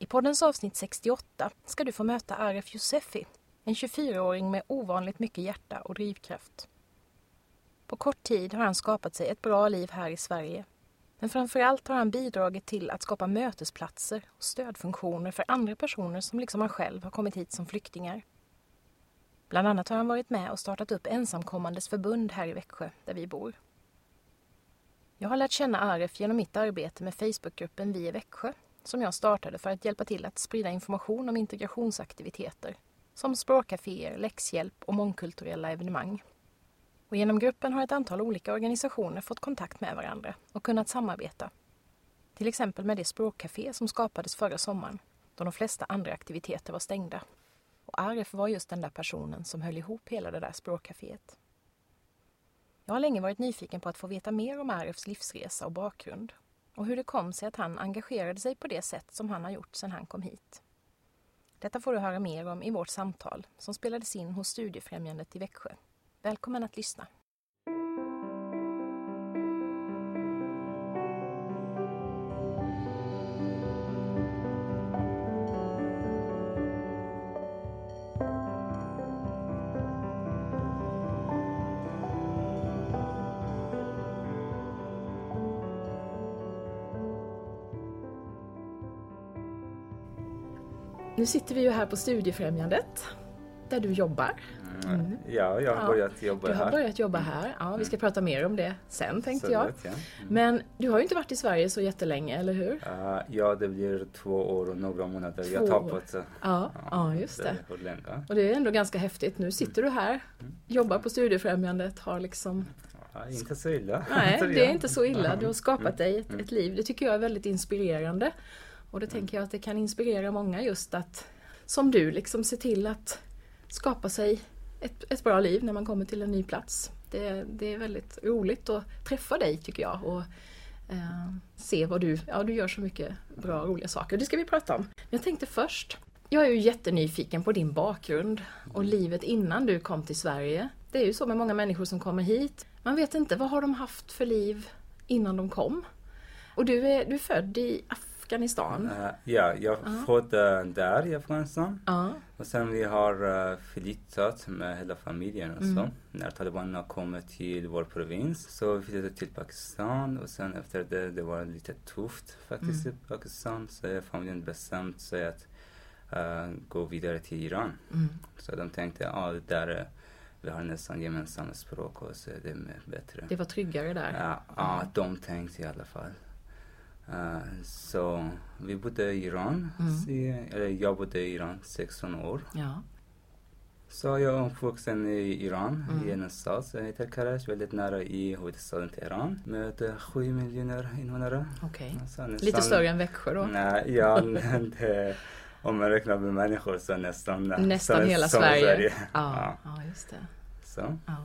I poddens avsnitt 68 ska du få möta Aref Yousefi, en 24-åring med ovanligt mycket hjärta och drivkraft. På kort tid har han skapat sig ett bra liv här i Sverige. Men framförallt har han bidragit till att skapa mötesplatser och stödfunktioner för andra personer som liksom han själv har kommit hit som flyktingar. Bland annat har han varit med och startat upp ensamkommandes förbund här i Växjö, där vi bor. Jag har lärt känna Aref genom mitt arbete med Facebookgruppen Vi i Växjö som jag startade för att hjälpa till att sprida information om integrationsaktiviteter som språkcaféer, läxhjälp och mångkulturella evenemang. Och genom gruppen har ett antal olika organisationer fått kontakt med varandra och kunnat samarbeta. Till exempel med det språkcafé som skapades förra sommaren då de flesta andra aktiviteter var stängda. Och Aref var just den där personen som höll ihop hela det där språkcaféet. Jag har länge varit nyfiken på att få veta mer om Arefs livsresa och bakgrund och hur det kom sig att han engagerade sig på det sätt som han har gjort sedan han kom hit. Detta får du höra mer om i vårt samtal som spelades in hos Studiefrämjandet i Växjö. Välkommen att lyssna! Sitter vi ju här på Studiefrämjandet där du jobbar. Mm. Ja, jag har Ja, börjat jobba Du har här. börjat jobba här. Ja, vi ska prata mer om det sen tänkte Så jag. vet jag. Mm. Men du har ju inte varit i Sverige så jättelänge, eller hur? Uh, ja, det blir två år och några månader. Två jag år. tappat. uh, Ja, ja just det. Länge? Och det är ändå ganska häftigt. Nu sitter du här, Mm. jobbar på Studiefrämjandet, har liksom... Ja, inte så illa. Nej, det är inte så illa. Du har skapat Mm. dig ett, ett liv. Det tycker jag är väldigt inspirerande. Och det tänker jag att det kan inspirera många just att, som du, liksom se till att skapa sig ett, ett bra liv när man kommer till en ny plats. Det, det är väldigt roligt att träffa dig tycker jag och eh, se vad du, ja du gör så mycket bra och roliga saker. Det ska vi prata om. Men jag tänkte först, jag är ju jättenyfiken på din bakgrund och livet innan du kom till Sverige. Det är ju så med många människor som kommer hit. Man vet inte, vad har de haft för liv innan de kom? Och du är, du är född i Afghanistan. Uh, ja, jag uh, där i Afghanistan. Och sen vi har uh, flyttat med hela familjen och så. Mm. När talibanerna kom till vår provins så vi flyttade till Pakistan och sen efter det, det var lite tufft faktiskt Mm. i Pakistan. Så familjen bestämde sig att uh, gå vidare till Iran. mm. Så de tänkte, ja det där är, vi har nästan gemensamma språk och så är det bättre. det var tryggare där. Ja, ja, de tänkte i alla fall. Eh, så vi bodde i Iran, Mm. eller jag bodde i Iran 16 år. Ja. Så jag är uppvuxen i Iran, Mm. i en stad som heter Karaj, väldigt nära i huvudstaden Teheran med 7 miljoner invånare. Okej. Så nästan- Lite större än Växjö då? Nej, ja, det, om man räknar med människor så nästan... Nästan som- hela som Sverige. Ja. Ja, ja just det. Så. Ja.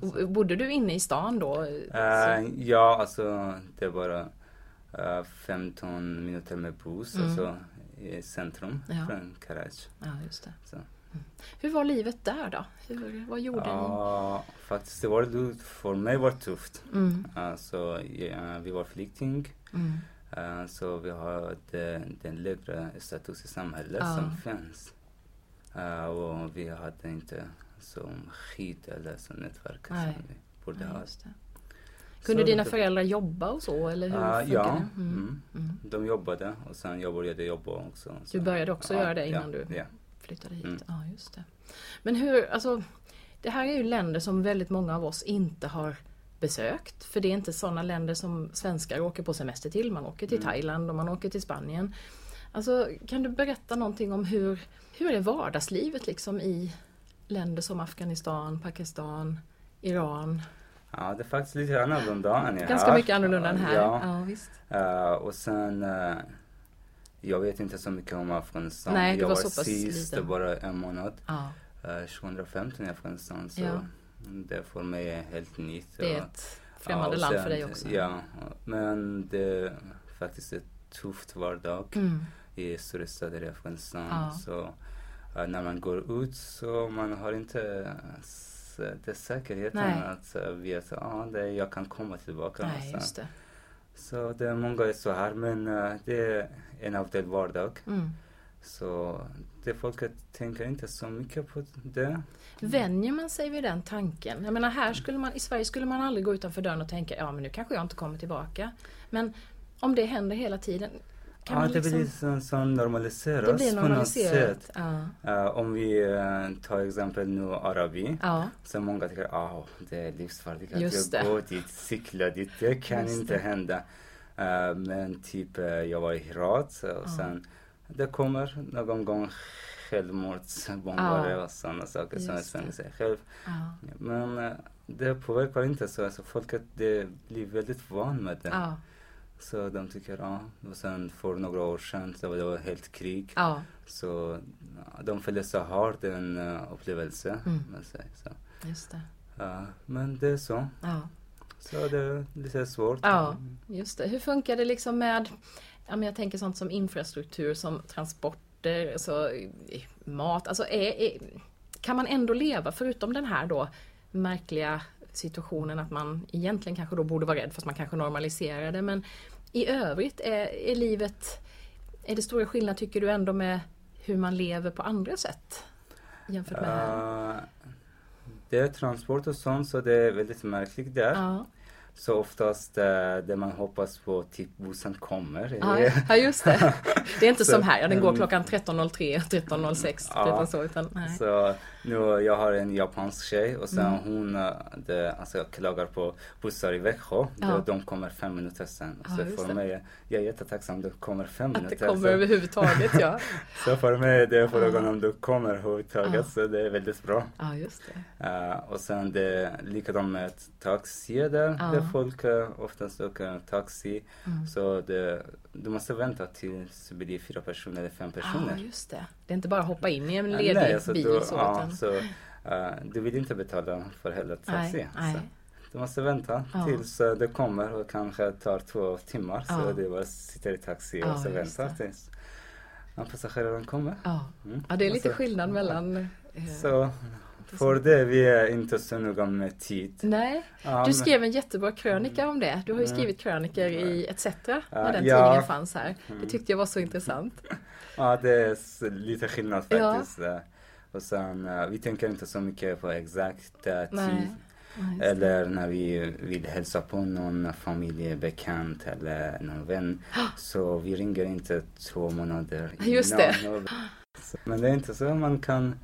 Och bodde du inne i stan då? Eh, ja, alltså det är bara 15 minuter med buss, Mm. alltså i centrum Ja. från Karaj. ja, just det. Så. Hur var livet där då? Hur, vad gjorde Ja, faktiskt det var för mig var tufft. ni? Mm, Alltså, ja, vi var flykting, mm, eh, så vi har den, den lägre status i samhället Ja. som finns. Eh, och vi hade inte som skit eller så nätverk Nej. som vi borde ja, ha. Kunde dina föräldrar jobba och så eller hur funkar ja? Mm, mm. mm. De jobbade och sen jag började jobba också. Så. Du började också göra det innan ja, du Ja. flyttade hit? Mm. Ja, just det. Men hur, alltså, det här är ju länder som väldigt många av oss inte har besökt. För det är inte sådana länder som svenskar åker på semester till. Man åker till Mm. Thailand och man åker till Spanien. Alltså, kan du berätta någonting om hur, hur är vardagslivet liksom i länder som Afghanistan, Pakistan, Iran? Ja, det är faktiskt lite annorlunda än Ganska här. mycket annorlunda än här. Ja. Ja, visst. Eh, och sen, eh, Jag vet inte så mycket om Afghanistan. Nej, jag var var sist liten. bara en månad. Ja, eh, 2015 i Afghanistan. Så Ja. det för mig är helt nytt. det är ett främmande land sen- för dig också. Ja, men det är faktiskt ett tufft vardag Mm. i större städer i Afghanistan. Ja. Så när man går ut så man har inte s- det säkerheten Nej. att uh, veta att ah, det, jag kan komma tillbaka. Nej, just det. Så det är många är så här men eh, det är en av det vardag. Mm. Så det folket tänker inte så mycket på det. Vänjer man sig vid den tanken? Jag menar här skulle man, i Sverige skulle man aldrig gå utanför dörren och tänka ja men nu kanske jag inte kommer tillbaka. Men om det händer hela tiden kan ja, det liksom, blir så, så normaliseras det på något sätt. Ja. Eh, om vi uh, tar exempel nu Arabi. ja, Så många tycker att det är livsfarligt att Just jag det. går dit, cyklar dit. Det kan Just inte det. hända. Eh, men typ jag var i Herat och Ja. sen det kommer någon gång självmordsbombare Ja. och sådana saker som Just spränger det. sig själv. Men det påverkar inte så. Alltså, folket det blir väldigt van med det. Så de tycker ja. Och sen för några år sedan så var det var helt krig. ja, Så de så hårt den uh, upplevelse Mm. Så. just det. Ja, men det är så. Ja. Så det är lite svårt. Ja. Just det. Hur funkar det liksom med, ja, jag tänker sånt som infrastruktur, som transporter, så, eh, mat. Alltså är, är, kan man ändå leva, förutom den här då märkliga situationen att man egentligen kanske då borde vara rädd fast man kanske normaliserar det. Men i övrigt, är, är livet, är det stora skillnader tycker du ändå med hur man lever på andra sätt? Jämfört med? Eh, det är transport och sånt så det är väldigt märkligt där. Ja. Så oftast uh, det man hoppas på typ bussen kommer. Ja, ja just det. Det är inte Så, som här, ja, den går klockan 13.03, 13.06, Ja. 13 så, utan nej. Så nu jag har en japansk tjej och sen Mm. hon eh, det, alltså, klagar på bussar i Växjö. Ja. De, kommer fem minuter sen. Ja, så för mig, jag är jättetacksam de kommer fem Att det minuter. kommer så, överhuvudtaget, ja. så för mig det är frågan om du kommer överhuvudtaget. Så det är väldigt bra. Ja, just det. Eh, och sen det likadant med taxi där. Där folk uh, oftast åker taxi. Mm. Så det, du måste vänta tills det blir fyra personer eller fem personer. Ja, just det. Det är inte bara att hoppa in i en ledig nej, alltså, bil du, så, ja, utan... så eh, du vill inte betala för hela taxi. nej, nej. Så du måste vänta Ja. tills eh, det kommer och kanske tar två timmar. Ja. Så du bara sitter i taxi och så väntar tills passageraren kommer. Ja. Mm. det är lite så- skillnad mellan... eh, Så för det vi är inte så noga med tid. Nej, Ja, du skrev en jättebra krönika om det. Du har ju Mm. skrivit krönikor i ETC när Ja, den ja. tidningen fanns här. Det Mm. tyckte jag var så intressant. Ja, det är lite skillnad Ja. faktiskt. eh. Och sen, eh, vi tänker inte så mycket på exakt eh, Nej. tid. Ja, just det. Eller när vi vill hälsa på någon familjebekant eller någon vän. Så vi ringer inte två månader Just innan. Och- Så- Men det är inte så man kan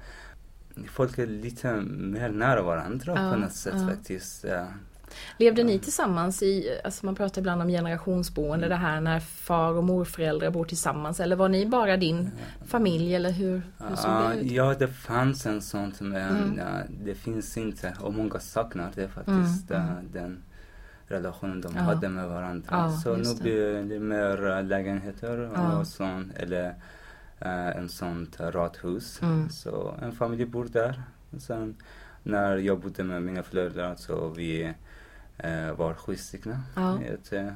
Folk är lite mer nära varandra Ja, på något sätt ja. faktiskt. Ja. Levde ni tillsammans i, alltså man pratar ibland om generationsboende, det här när far och morföräldrar bor tillsammans. Eller var ni bara din familj eller hur, hur såg Ja, det ut? ja, det fanns en sånt men Mm. det finns inte och många saknar det faktiskt. Mm, mm. Den relationen de hade med varandra. Så nu blir det mer eh, lägenheter och sånt, eller eh, en sånt radhus. Mm. Så en familj bor där. Sen när jag bodde med mina föräldrar så vi eh, var sju stycken. Ja. Ett, eh,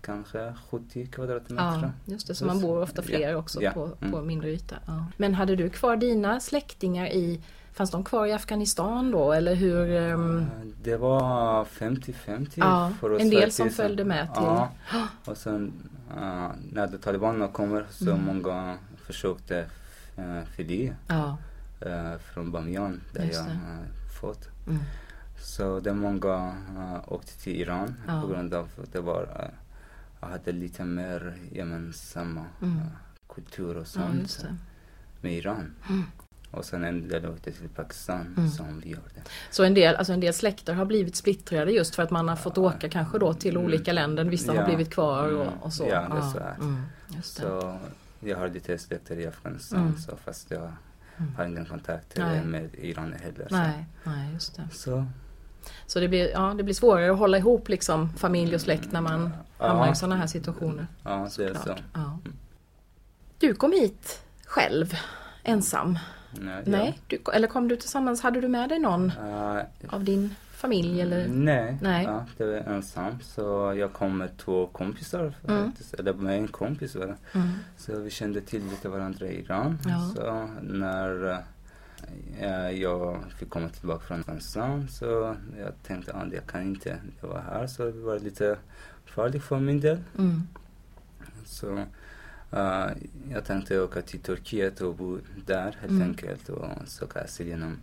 kanske 70 kvadratmeter. Ja, just det. Så man bor ofta fler Ja, också ja, på, på mm. mindre yta. Ja. Men hade du kvar dina släktingar i, fanns de kvar i Afghanistan då eller hur? Eh, Det var 50-50 Ja, för oss en del som följde med till- Ja, och sen eh, när talibanerna kommer så Mm. många försökte uh, fly ja, eh, från Bamiyan där Just jag uh, fått. mm, Så det många åkte till Iran Ja. på grund av att det var, jag hade lite mer gemensamma Mm. eh, kultur och ja, sånt det. med Iran. Mm. Och sen en del åkte till Pakistan Mm. som vi gjorde. Så en del, alltså en del släkter har blivit splittrade just för att man har fått åka kanske då till olika länder. Vissa har Ja. blivit kvar Mm. och, och så. Ja, det är så här. Mm. Så jag har lite släkter i Afghanistan Mm. så fast jag Mm. har ingen kontakt Nej. med Iran heller. Nej, nej, just det. Så. så. Så det blir, ja, det blir svårare att hålla ihop liksom familj och släkt när man Ja. hamnar i sådana här situationer. Ja, det är så. Ja. Du kom hit själv, ensam. Nej, Nej, du, eller kom du tillsammans? Hade du med dig någon. Eh, av din familj eller? Nej, Nej. Ja, det var ensam. Så jag kom med två kompisar Mm. Eller med en kompis bara. Mm. Så vi kände till lite varandra i Iran. Ja. Så när eh, jag fick komma tillbaka från Afghanistan så jag tänkte att jag kan inte leva här. Så det var lite farligt för min del. Mm. Så eh, jag tänkte åka till Turkiet och bo där helt Mm. enkelt och söka asyl genom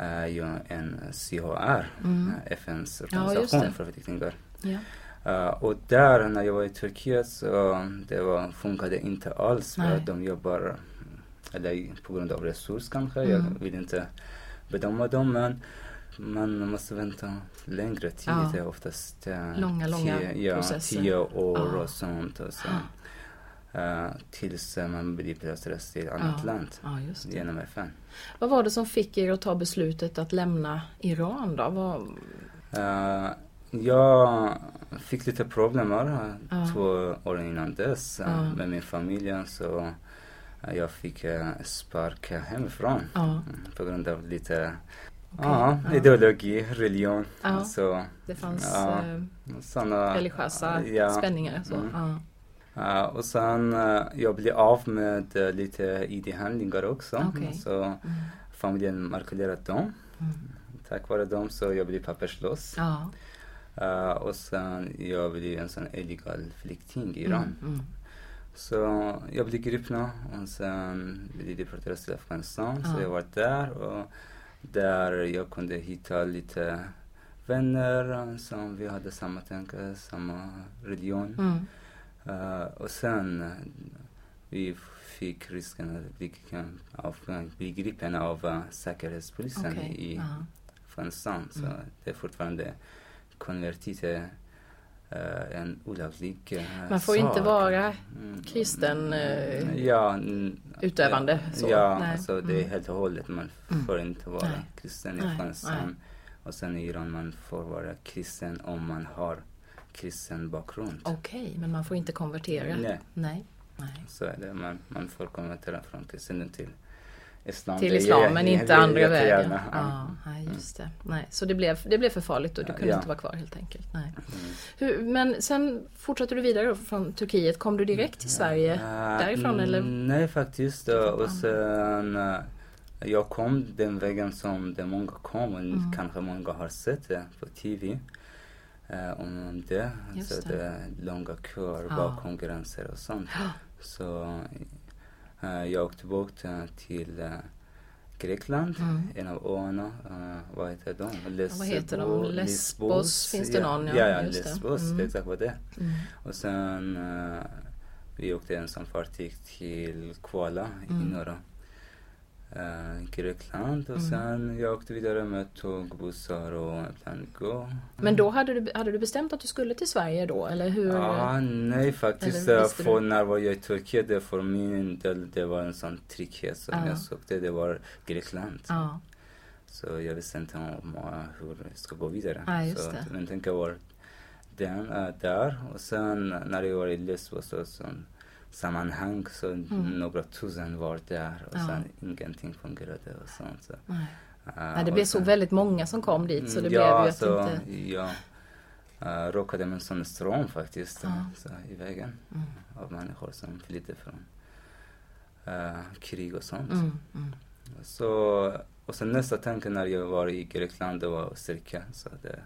uh, en CHR, Mm. FNs Ja, organisation det. för flyktingar. Ja. Eh, och där när jag var i Turkiet så det var, funkade inte alls för Nej. att de jobbar, eller på grund av resurs kanske, Mm. jag vill inte bedöma dem men man måste vänta längre tid, Ja. det är oftast eh, Långa, långa tio, ja, processer. tio år Ja. och sånt. Och så, eh, tills eh, man blir placerad i ett annat Ja. land ja, just det. genom FN. Vad var det som fick er att ta beslutet att lämna Iran då? Vad... Eh, jag fick lite problem här, Ja. två år innan dess Ja. med min familj. Så jag fick uh, sparka hemifrån mm, på grund av lite ja, ideologi, religion. Så, Det fanns såna, religiösa spänningar. Så. Mm. Ja, och sen uh, jag blev av med eh, lite ID-handlingar också. Okej. Så Mm. familjen markerade dem. Mm. Tack vare dem så jag blev papperslös. Ja. Uh, och sen jag blev en sån illegal flykting i Iran. Mm. Mm. Så jag blev gripen och sen blev deporterad till Afghanistan. Ja. Så jag var där och där jag kunde hitta lite vänner som vi hade samma tankar, samma religion. Uh, och sen uh, vi fick risken att bli, av, bli gripen av uh, säkerhetspolisen Okej. i Ja. Afghanistan. Så Mm. det är fortfarande konverterat uh, en olaglig uh, Man får sak. inte vara Mm. kristen, eh, ja, utövande, Ja, så. ja Nej. alltså det är Mm. helt och hållet. Man Mm. får inte vara Nej. kristen i Afghanistan. Och sen i Iran man får vara kristen om man har kristen bakgrund. Okej, men man får inte konvertera? Nej. Nej. Nej. Så är det. Man, man får konvertera från kristendom till islam. Till islam, men inte andra vägen? Ja, nej, just det. Nej, så det blev, det blev för farligt och du kunde Ja. inte vara kvar helt enkelt? Nej. Mm. Hur, men sen fortsatte du vidare från Turkiet. Kom du direkt till Sverige? Eh, därifrån, eller? Nej faktiskt. Och sen eh, jag kom den vägen som det många kom. och Mm. Kanske många har sett det på TV. Eh, om det. Just så det. det är långa köer Ja. bakom gränser och sånt. Så eh, jag åkte bort eh, till eh, Grekland, Mm. en av öarna. eh, vad heter de? vad heter de? Lesbo- Lesbos, finns det någon? Ja, Ja, ja, det. Lesbos, Mm. det är exakt vad det är. Mm. Och sen eh, vi åkte ensam fartyg till Kuala Mm. i norra eh, Grekland och Mm. sen jag åkte vidare med tåg, bussar och gå. Men då hade du, hade du bestämt att du skulle till Sverige då, eller hur? Ah, nej faktiskt. För när var jag i Turkiet, det för min del, det var en sån trygghet som Ja. jag sökte. Det var Grekland. Ja, Så jag visste inte om hur jag ska gå vidare. Ja, just så det. min tanke var den, uh, där. Och sen när jag var i Lesbos så, så sammanhang så några tusen var där och Mm. Ja. sen ingenting fungerade och sånt. Så, nej. uh, nej det blev så sen- väldigt många som kom dit så det Mm, blev ja, ju att så, inte... Jag uh, råkade med en sån ström faktiskt Ja. så, i vägen Mm. av människor som flydde från uh, krig och sånt. Mm, mm. Så, och sen nästa tanke när jag var i Grekland, det var cirka, så det,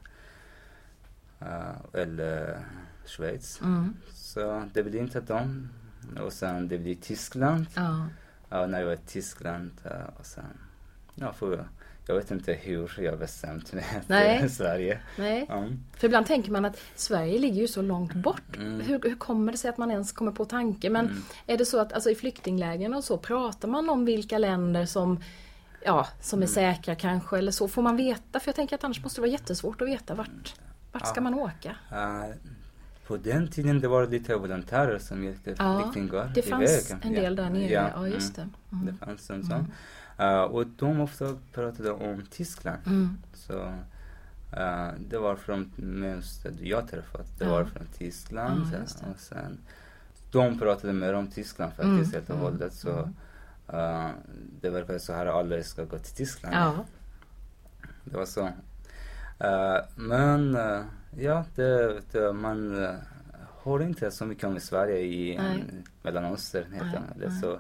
uh, eller Schweiz. Mm. Så det blev inte dem. Och sen det blev Tyskland. Ja. Ja, när jag var i Tyskland uh, och sen, ja, för, jag vet inte hur jag bestämt mig Nej. Sverige. Nej, Ja. för ibland tänker man att Sverige ligger ju så långt bort. Mm. Hur, hur kommer det sig att man ens kommer på tanke? Men Mm. är det så att alltså, i flyktinglägren och så pratar man om vilka länder som Ja, som Mm. är säkra kanske eller så. Får man veta? För jag tänker att annars måste det vara jättesvårt att veta vart, vart ska man åka? Uh, på den tiden det var lite volontärer som hjälpte Ja, flyktingar Det fanns vägen. en del där nere. Ja, mm. just det. Mm. Det fanns en Mm. sån. Uh, och de ofta pratade om Tyskland. Mm. Så uh, det var från jag träffat. Det Ja. var från Tyskland. Ja, och sen de pratade mer om Tyskland faktiskt Mm, helt och mm, hållet. Så, mm. eh, det verkar så här alla ska gå till Tyskland. Ja. Det var så. Men ja, det, det, man uh, hör inte så mycket om Sverige i Nej. um, Mellanöstern nej. Så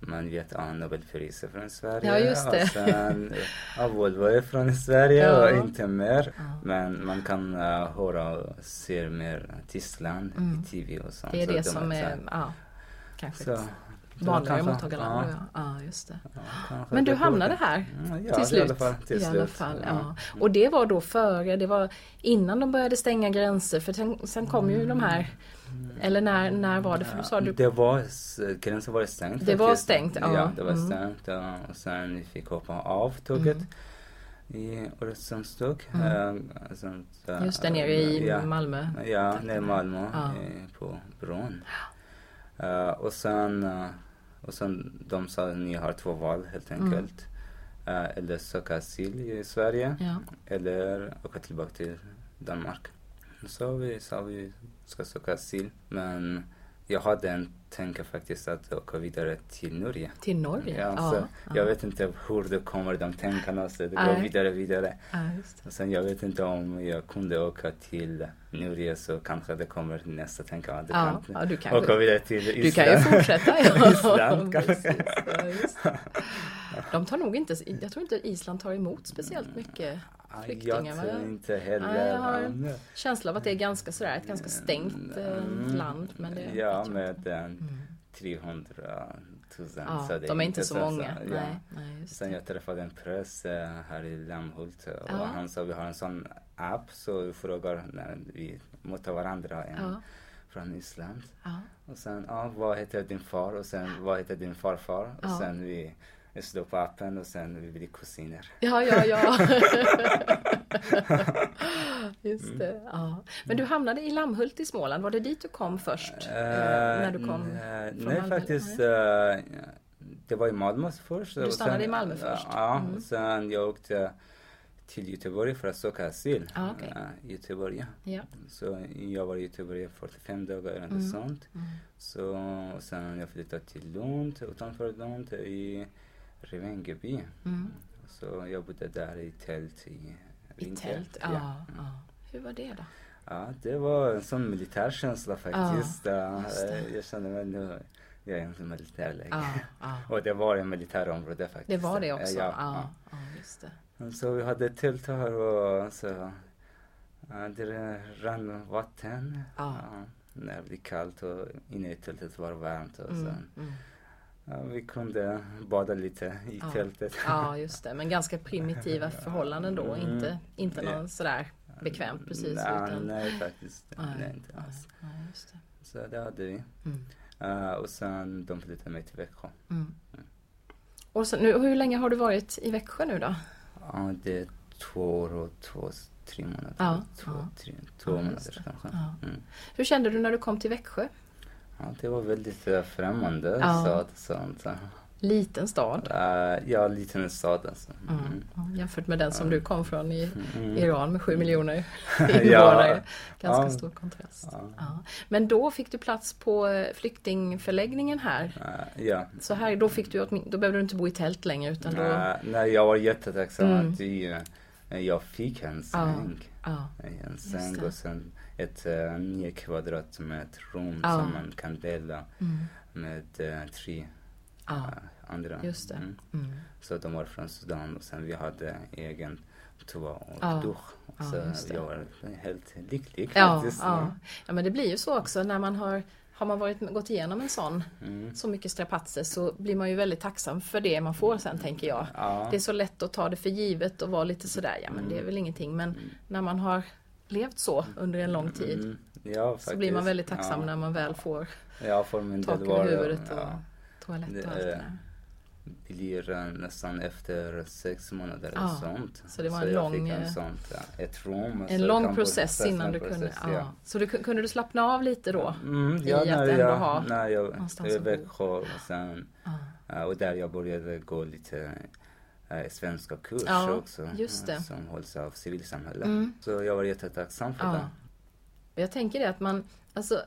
man vet att ah, Nobelpriset från Sverige. Ja, just det. Och sen, ja, Volvo är från Sverige Ja. och inte mer. Ja. Men man kan uh, höra och se mer Tyskland Mm. i TV och sånt. Det är så det de som så är, ja, kanske Så, kanske- mottagarland. ja, Ja. ja, just det. ja, Men du hamnade här Mm, ja, till i slut. alla fall. Till I alla slut. fall, Ja. ja. Och det var då före, det var innan de började stänga gränser för sen, sen kom ju de här, eller när, när var det? För du sa du, Det var, gränsen var stängt Det var stängt, ja. Ja, det var Mm. stängt. Ja, och sen vi fick hoppa av tåget i Öresundståg. Mm. Eh, sånt, eh, just där nere i ja, Malmö. Ja, nere i Malmö Ja. på bron. Eh, och sen, och sen de sa att ni har två val helt Mm. enkelt. Eh, eller söka asyl i Sverige Ja. eller åka tillbaka till Danmark. Så vi sa vi ska söka asyl. Men jag hade en tanke faktiskt att åka vidare till Norge. Till Norge? Ja, ja, så ja. Jag vet inte hur det kommer, de tänkarna, så det går Nej. vidare, vidare. Och sen jag vet inte om jag kunde åka till Norge så kanske det kommer nästa tänka att du Ja, kan ja, du kan åka vidare till Du Island. kan ju fortsätta. Ja. Island kanske. Precis, ja. De tar nog inte, jag tror inte Island tar emot speciellt mycket Ah, flyktingar, Jag tror inte heller. Nej, jag har Ja, känsla av att det är ganska sådär, ett ganska stängt eh, Mm, land. Men det ja, med en 300 000. Ja, så det de är inte så så- många. ja. Nej, nej, Sen jag träffade en präst eh, här i Lammhult och Ja. han sa vi har en sån app så vi frågar när vi möter varandra en Ja. från Island. Och sen, ja, vad heter din far? Och sen, vad heter din farfar? Och sen vi slår på appen och sen vi blir kusiner. Ja, ja, ja. Just Mm. det. Ja. Men du hamnade i Lammhult i Småland. Var det dit du kom först? Eh, när du kom? Nej, Malmö, faktiskt. eller? eh, det var i Malmö först. Du stannade sen, i Malmö först? Ja, Mm. sen jag åkte till Göteborg för att söka asyl. Ah. Eh, i Göteborg. Ja. Så jag var i Göteborg i 45 dagar eller Mm. något sånt. Mm. Så sen jag flyttade till Lund, utanför Lund i Revengeby. Mm. Så jag bodde där i tält i I vinter. tält? Ja. ja. Hur var det då? Ja, det var en sån militärkänsla faktiskt. Ja, det. jag kände mig nu, jag är inte militär längre. Och det var en militärområde faktiskt. Det var det också? Ja, Ja, just det. Så vi hade tält här och så det rann vatten. När det blir kallt och inne i tältet var det varmt. Och Mm, mm. Vi kunde bada lite i Ja. tältet. Ja, just det. Men ganska primitiva förhållanden då. Mm. Inte, inte Ja. någon sådär bekvämt precis. Nej, utan... nej faktiskt. Nej, Nej, inte alls. Nej, just det. Så det hade vi. Mm. Uh, och sen de flyttade mig till Växjö. Mm. Och så, nu, hur länge har du varit i Växjö nu då? Ja, det är två år och två, tre månader. Ja, två, ja. tre, två Ja, månader kanske. Mm. Hur kände du när du kom till Växjö? Ja, det var väldigt uh, främmande Ja. stad. Sånt. Liten stad. Uh, ja, liten stad alltså. Mm. Mm. Jämfört med den som du kom från i Mm. Iran med sju miljoner Ja. invånare. Ganska Ja. stor kontrast. Ja. Men då fick du plats på eh, flyktingförläggningen här. Uh, ja. Så här, då, fick du, då behövde du inte bo i tält längre utan då... Uh, nej, jag var jättetacksam Mm. att jag fick en säng. En säng och sen ett uh, nio kvadrat med ett rum Ja. som man kan dela mm. med uh, tre ja uh, andra. just. Mm. Mm. Så de var från Sudan och sen vi hade egen toa och Ja. dusch. Så jag var helt lycklig Ja, faktiskt. ja. ja, men det blir ju så också när man har har man varit, gått igenom en sån, Mm. så mycket strapatser så blir man ju väldigt tacksam för det man får sen tänker jag. Ja. Det är så lätt att ta det för givet och vara lite sådär, ja men det är väl ingenting. Men när man har levt så under en lång tid Mm. Ja, så blir man väldigt tacksam ja. när man väl får Ja, min tak över det... huvudet och Ja, toalett Det och allt det är- där. blir uh, nästan efter sex månader Ja, och sånt. så det var en jag lång, en eh, sånt, ett rum. En så lång process innan du kunde... process, Ja. Så du, kunde du slappna av lite då? Mm, i ja, att när ändå jag, ha när jag någonstans i att bo. Växjö och sen och där jag började gå lite eh, svenska kurs Ja, också. eh, Som hålls av civilsamhället. Mm. Så jag var jättetacksam för Ja. det. Jag tänker det att man, alltså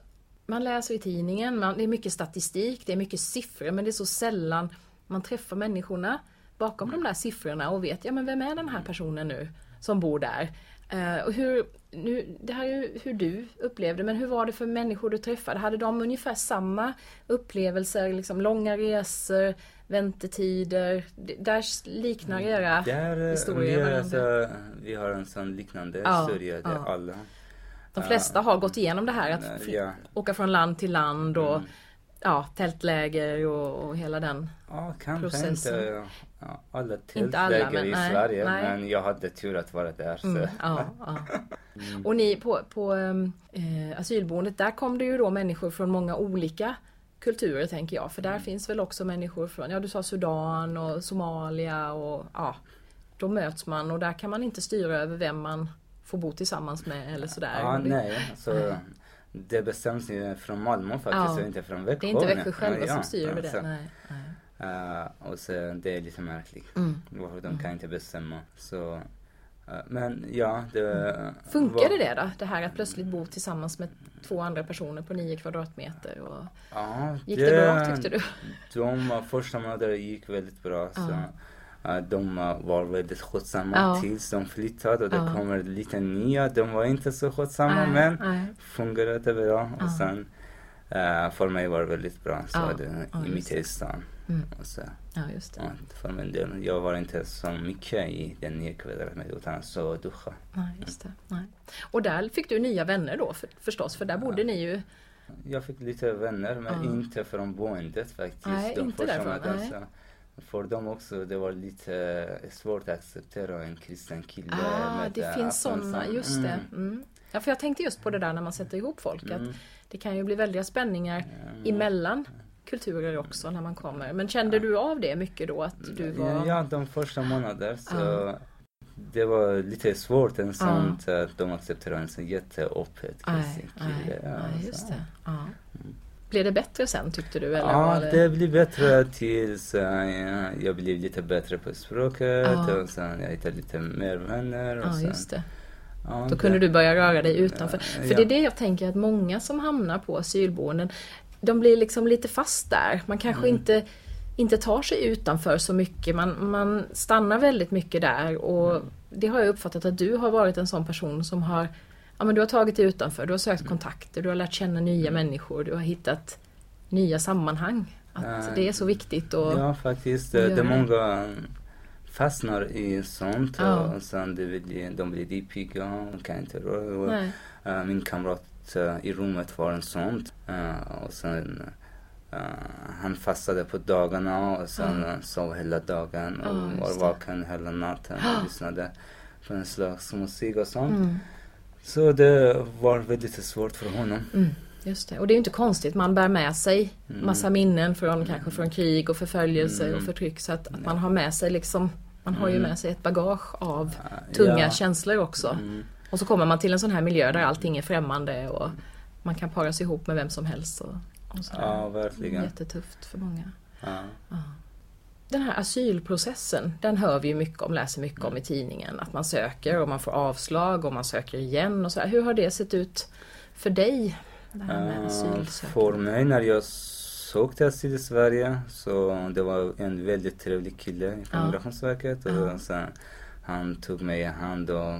man läser i tidningen, man, det är mycket statistik, det är mycket siffror men det är så sällan man träffar människorna bakom de där siffrorna och vet, ja men vem är den här personen nu som bor där? Uh, och hur, nu, det här är ju hur du upplevde, men hur var det för människor du träffade? Hade de ungefär samma upplevelser, liksom långa resor, väntetider? Där liknar era Där, historier vi, varandra? alltså, vi har en sån liknande Ja, historia där ja. alla De flesta har gått igenom det här att ja. åka från land till land och Mm. ja, tältläger och, och hela den. Ja, processen. inte ja, alla alla, tältläger men i nej, Sverige nej. men jag hade tur att vara där. Så. Mm, ja, ja. Och ni på, på eh, asylboendet, där kom det ju då människor från många olika kulturer tänker jag. För där Mm. finns väl också människor från, ja du sa Sudan och Somalia och ja. Då möts man och där kan man inte styra över vem man får bo tillsammans med eller sådär. Ja, nej, så det bestäms ju från Malmö faktiskt Ja. och inte från Växjö. det är inte Växjö själva Ja, som styr över alltså, det. Nej, nej. eh, och så det är lite märkligt. Mm. Varför de kan inte bestämma. Så, men ja, det. Funkade var, det då? Det här att plötsligt bo tillsammans med två andra personer på nio kvadratmeter. Och... Ja, Gick det bra tyckte du? De första månaderna gick väldigt bra. Så, Ja. eh, de var väldigt skötsamma Ja. tills de flyttade och det Ja. kommer lite nya. De var inte så skötsamma Nej, men nej. fungerade bra. Och sen eh, för mig var det väldigt bra. Så Ja. det, i mitt det. Mm. Och så, Ja, just det. ja, för del, jag var inte så mycket i den nya kvadratmetern utan så duscha. Nej, just det. Nej. Och där fick du nya vänner då för, förstås, för där bodde ni ju... Jag fick lite vänner men Ja. inte från boendet faktiskt. Nej, de inte därifrån, månaderna, nej. så För dem också, det var lite eh, svårt att acceptera en kristen kille. Ah, det finns sådana, sa- just det. Mm. Mm. Ja, för jag tänkte just på det där när man sätter ihop folk, Mm. att det kan ju bli väldiga spänningar emellan kulturer också när man kommer. Men kände du av det mycket då, att du var... Ja, ja, de första månaderna så det var lite svårt en sånt att de accepterar en sån jätteöppet kristen kille. Ja, så. just det. Ja. Blev det bättre sen tyckte du? Eller Ja, det... det blir bättre tills eh, jag blev lite bättre på språket Ja. och sen jag hittade lite mer vänner. Och Ja, sen, just det. Ja, Då kunde du börja röra dig utanför. Ja, För det är det jag tänker att många som hamnar på asylboenden, de blir liksom lite fast där. Man kanske Mm. inte, inte tar sig utanför så mycket. Man, man stannar väldigt mycket där och Mm. det har jag uppfattat att du har varit en sån person som har Ja men du har tagit dig utanför, du har sökt Mm. kontakter, du har lärt känna nya människor, du har hittat nya sammanhang. Att det är så viktigt och... Ja, faktiskt. Det, det. många fastnar i sånt Ja. och sen det blir, de blir dipiga och kan inte röra. Eh, min kamrat eh, i rummet var en sån. Eh, och sen eh, han fastade på dagarna och sen uh. sov hela dagen och just var vaken hela natten och lyssnade på en slags musik och sånt. Mm, Så det var väldigt svårt för honom. mm, just det. Och det är ju inte konstigt, man bär med sig Mm. massa minnen från kanske från krig och förföljelse Mm. och förtryck. Så att, att man har med sig liksom, man har ju Mm. med sig ett bagage av tunga ja. känslor också. Och så kommer man till en sån här miljö där allting är främmande och man kan paras ihop med vem som helst. Och, och. Ja, verkligen. Jättetufft för många. Ja. Den här asylprocessen, den hör vi ju mycket om, läser mycket om i tidningen. Att man söker och man får avslag och man söker igen och så här. Hur har det sett ut för dig? Det här med asylsökande? För mig när jag sökte asyl i Sverige så det var en väldigt trevlig kille från Ja. Migrationsverket och Ja. sen han tog mig i hand och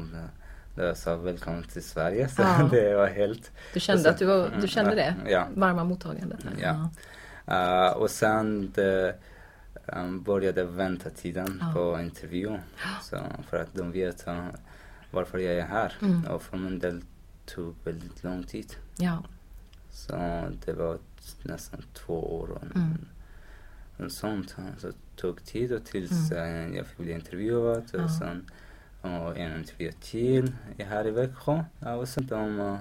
eh, sa välkommen till Sverige. Så Ja. det var helt... Du kände sen- att du, var, du Mm, kände det? Ja. Varma mottagandet? Ja. Eh, och sen det, um, började väntetiden Ja. på intervju. Så för att de vet uh, varför jag är här. Mm. Och för min del tog väldigt lång tid. ja. Så det var nästan två år och Mm. sånt. Så det tog tid och tills eh, jag fick bli intervjuad och Mm. Ja. sen och en intervju till här i Växjö. Ja, och sen de uh,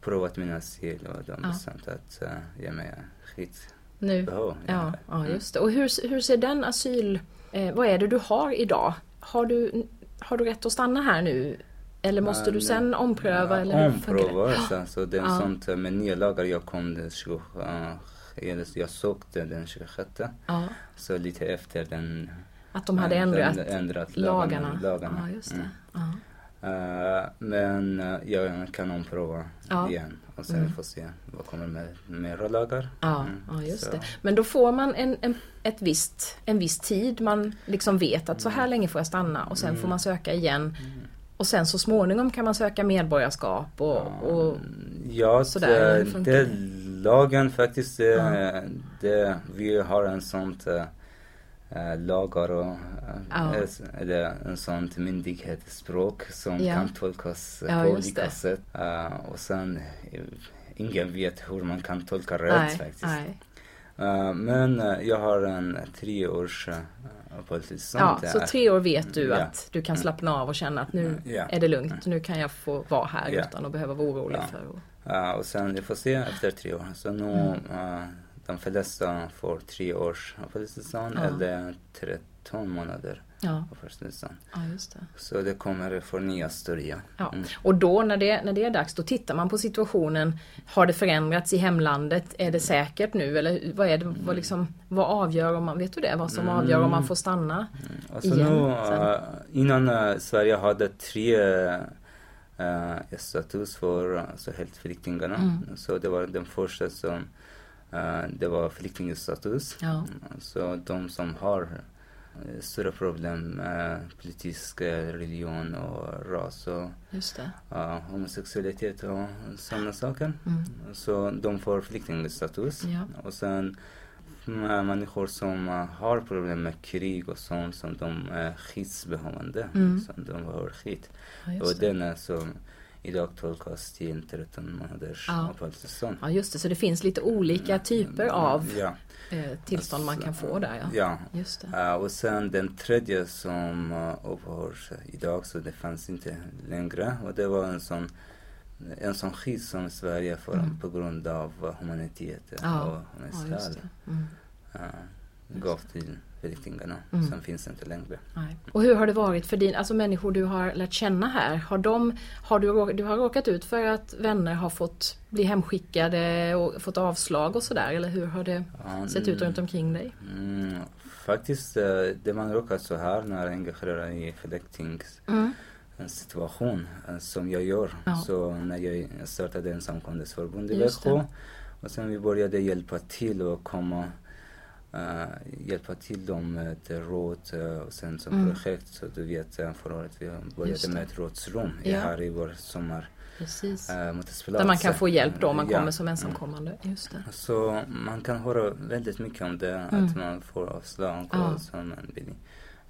provat min asyl och de Ja. bestämt att uh, ge mig skit. Nu? Behov, Ja, ja, just det. Och hur, hur ser den asyl... Eh, vad är det du har idag? Har du, har du rätt att stanna här nu? Eller måste du sen ompröva? eller funkar det? Ompröva. Så, så det är Ja. sånt eh, med nya lagar. Jag kom den 20, uh, eller jag sökte den 26. Ja, Så lite efter den att de hade ändrat ändrat lagarna. lagarna. lagarna. Ja, just det. Mm. Eh, men eh, jag kan omprova Ja. igen och sen Mm. får se vad kommer med mera lagar. Ja, Mm, ja just så. det. Men då får man en, en, ett visst, en viss tid. Man liksom vet att så här länge får jag stanna och sen får man söka igen. Och sen så småningom kan man söka medborgarskap och, och Ja, sådär, det, det, lagen faktiskt, det, Ja. det, vi har en sånt äh, lagar och Ja. es- eller en sånt myndighetsspråk som Ja. kan tolkas Ja, på olika sätt. Och sen, eh, ingen vet hur man kan tolka rätt nej, faktiskt. Äh, men jag har en tre års äh, uppehållstillstånd. Ja, så tre år vet du Ja. att du kan slappna av och känna att nu Ja. är det lugnt. Nu kan jag få vara här utan att behöva vara orolig för. Ja, och sen vi får se efter tre år. Så nu Mm. Eh, de flesta får tre års uppehållstillstånd Ja. eller 13 månader Ja, uppehållstillstånd. ja just det. Så det kommer förnyas då igen. Ja. Mm. Och då när det, när det är dags, då tittar man på situationen. Har det förändrats i hemlandet? Är det säkert nu? Eller vad är det, vad, liksom, vad avgör om man, vet du det? Vad som avgör om man får stanna? Och så Igen, nu, sen. eh, innan eh, Sverige hade tre uh, status för alltså, helt flyktingarna. Mm. Så det var den första som eh, det var flyktingstatus. Ja. Mm, Så de som har eh, stora problem med politisk eh, religion och ras och uh, homosexualitet och sådana saker. Mm. Så de får flyktingstatus. Ja. Och sen människor som har problem med krig och sånt som de är skyddsbehövande. Mm. Som de har skydd. Ja, Och den är som idag tolkas till 13 månaders Ja. uppehållstillstånd. ja, just det. Så det finns lite olika typer av Ja. eh, tillstånd man kan få där. Ja. ja. Just det. Äh, och sen den tredje som uh, upphörs idag, så det fanns inte längre. Och det var en sån, en sån skydd som Sverige får Mm. på grund av uh, humanitet Ja. och Ja, mänskliga just det. Mm. gav till flyktingarna. Mm. Sen finns inte längre. Nej. Och hur har det varit för din, alltså människor du har lärt känna här? Har, de, har du, du har råkat ut för att vänner har fått bli hemskickade och fått avslag och sådär? Eller hur har det Ja, sett ut runt omkring dig? Mm, faktiskt, uh, det man råkar så här när jag engagerar i flyktingssituation Mm. situation uh, som jag gör. Ja. Så när jag startade ensamkommandesförbund i. Växjö och sen vi började hjälpa till och komma uh, hjälpa till dem med råd uh, och sen som Mm. projekt så du vet uh, förra året vi började med ett rådsrum i Ja. här i vår sommar Precis. uh. Där man kan få hjälp då om man Ja. kommer som ensamkommande. Just det. Så man kan höra väldigt mycket om det, Mm. att man får avslag Ja. och så man blir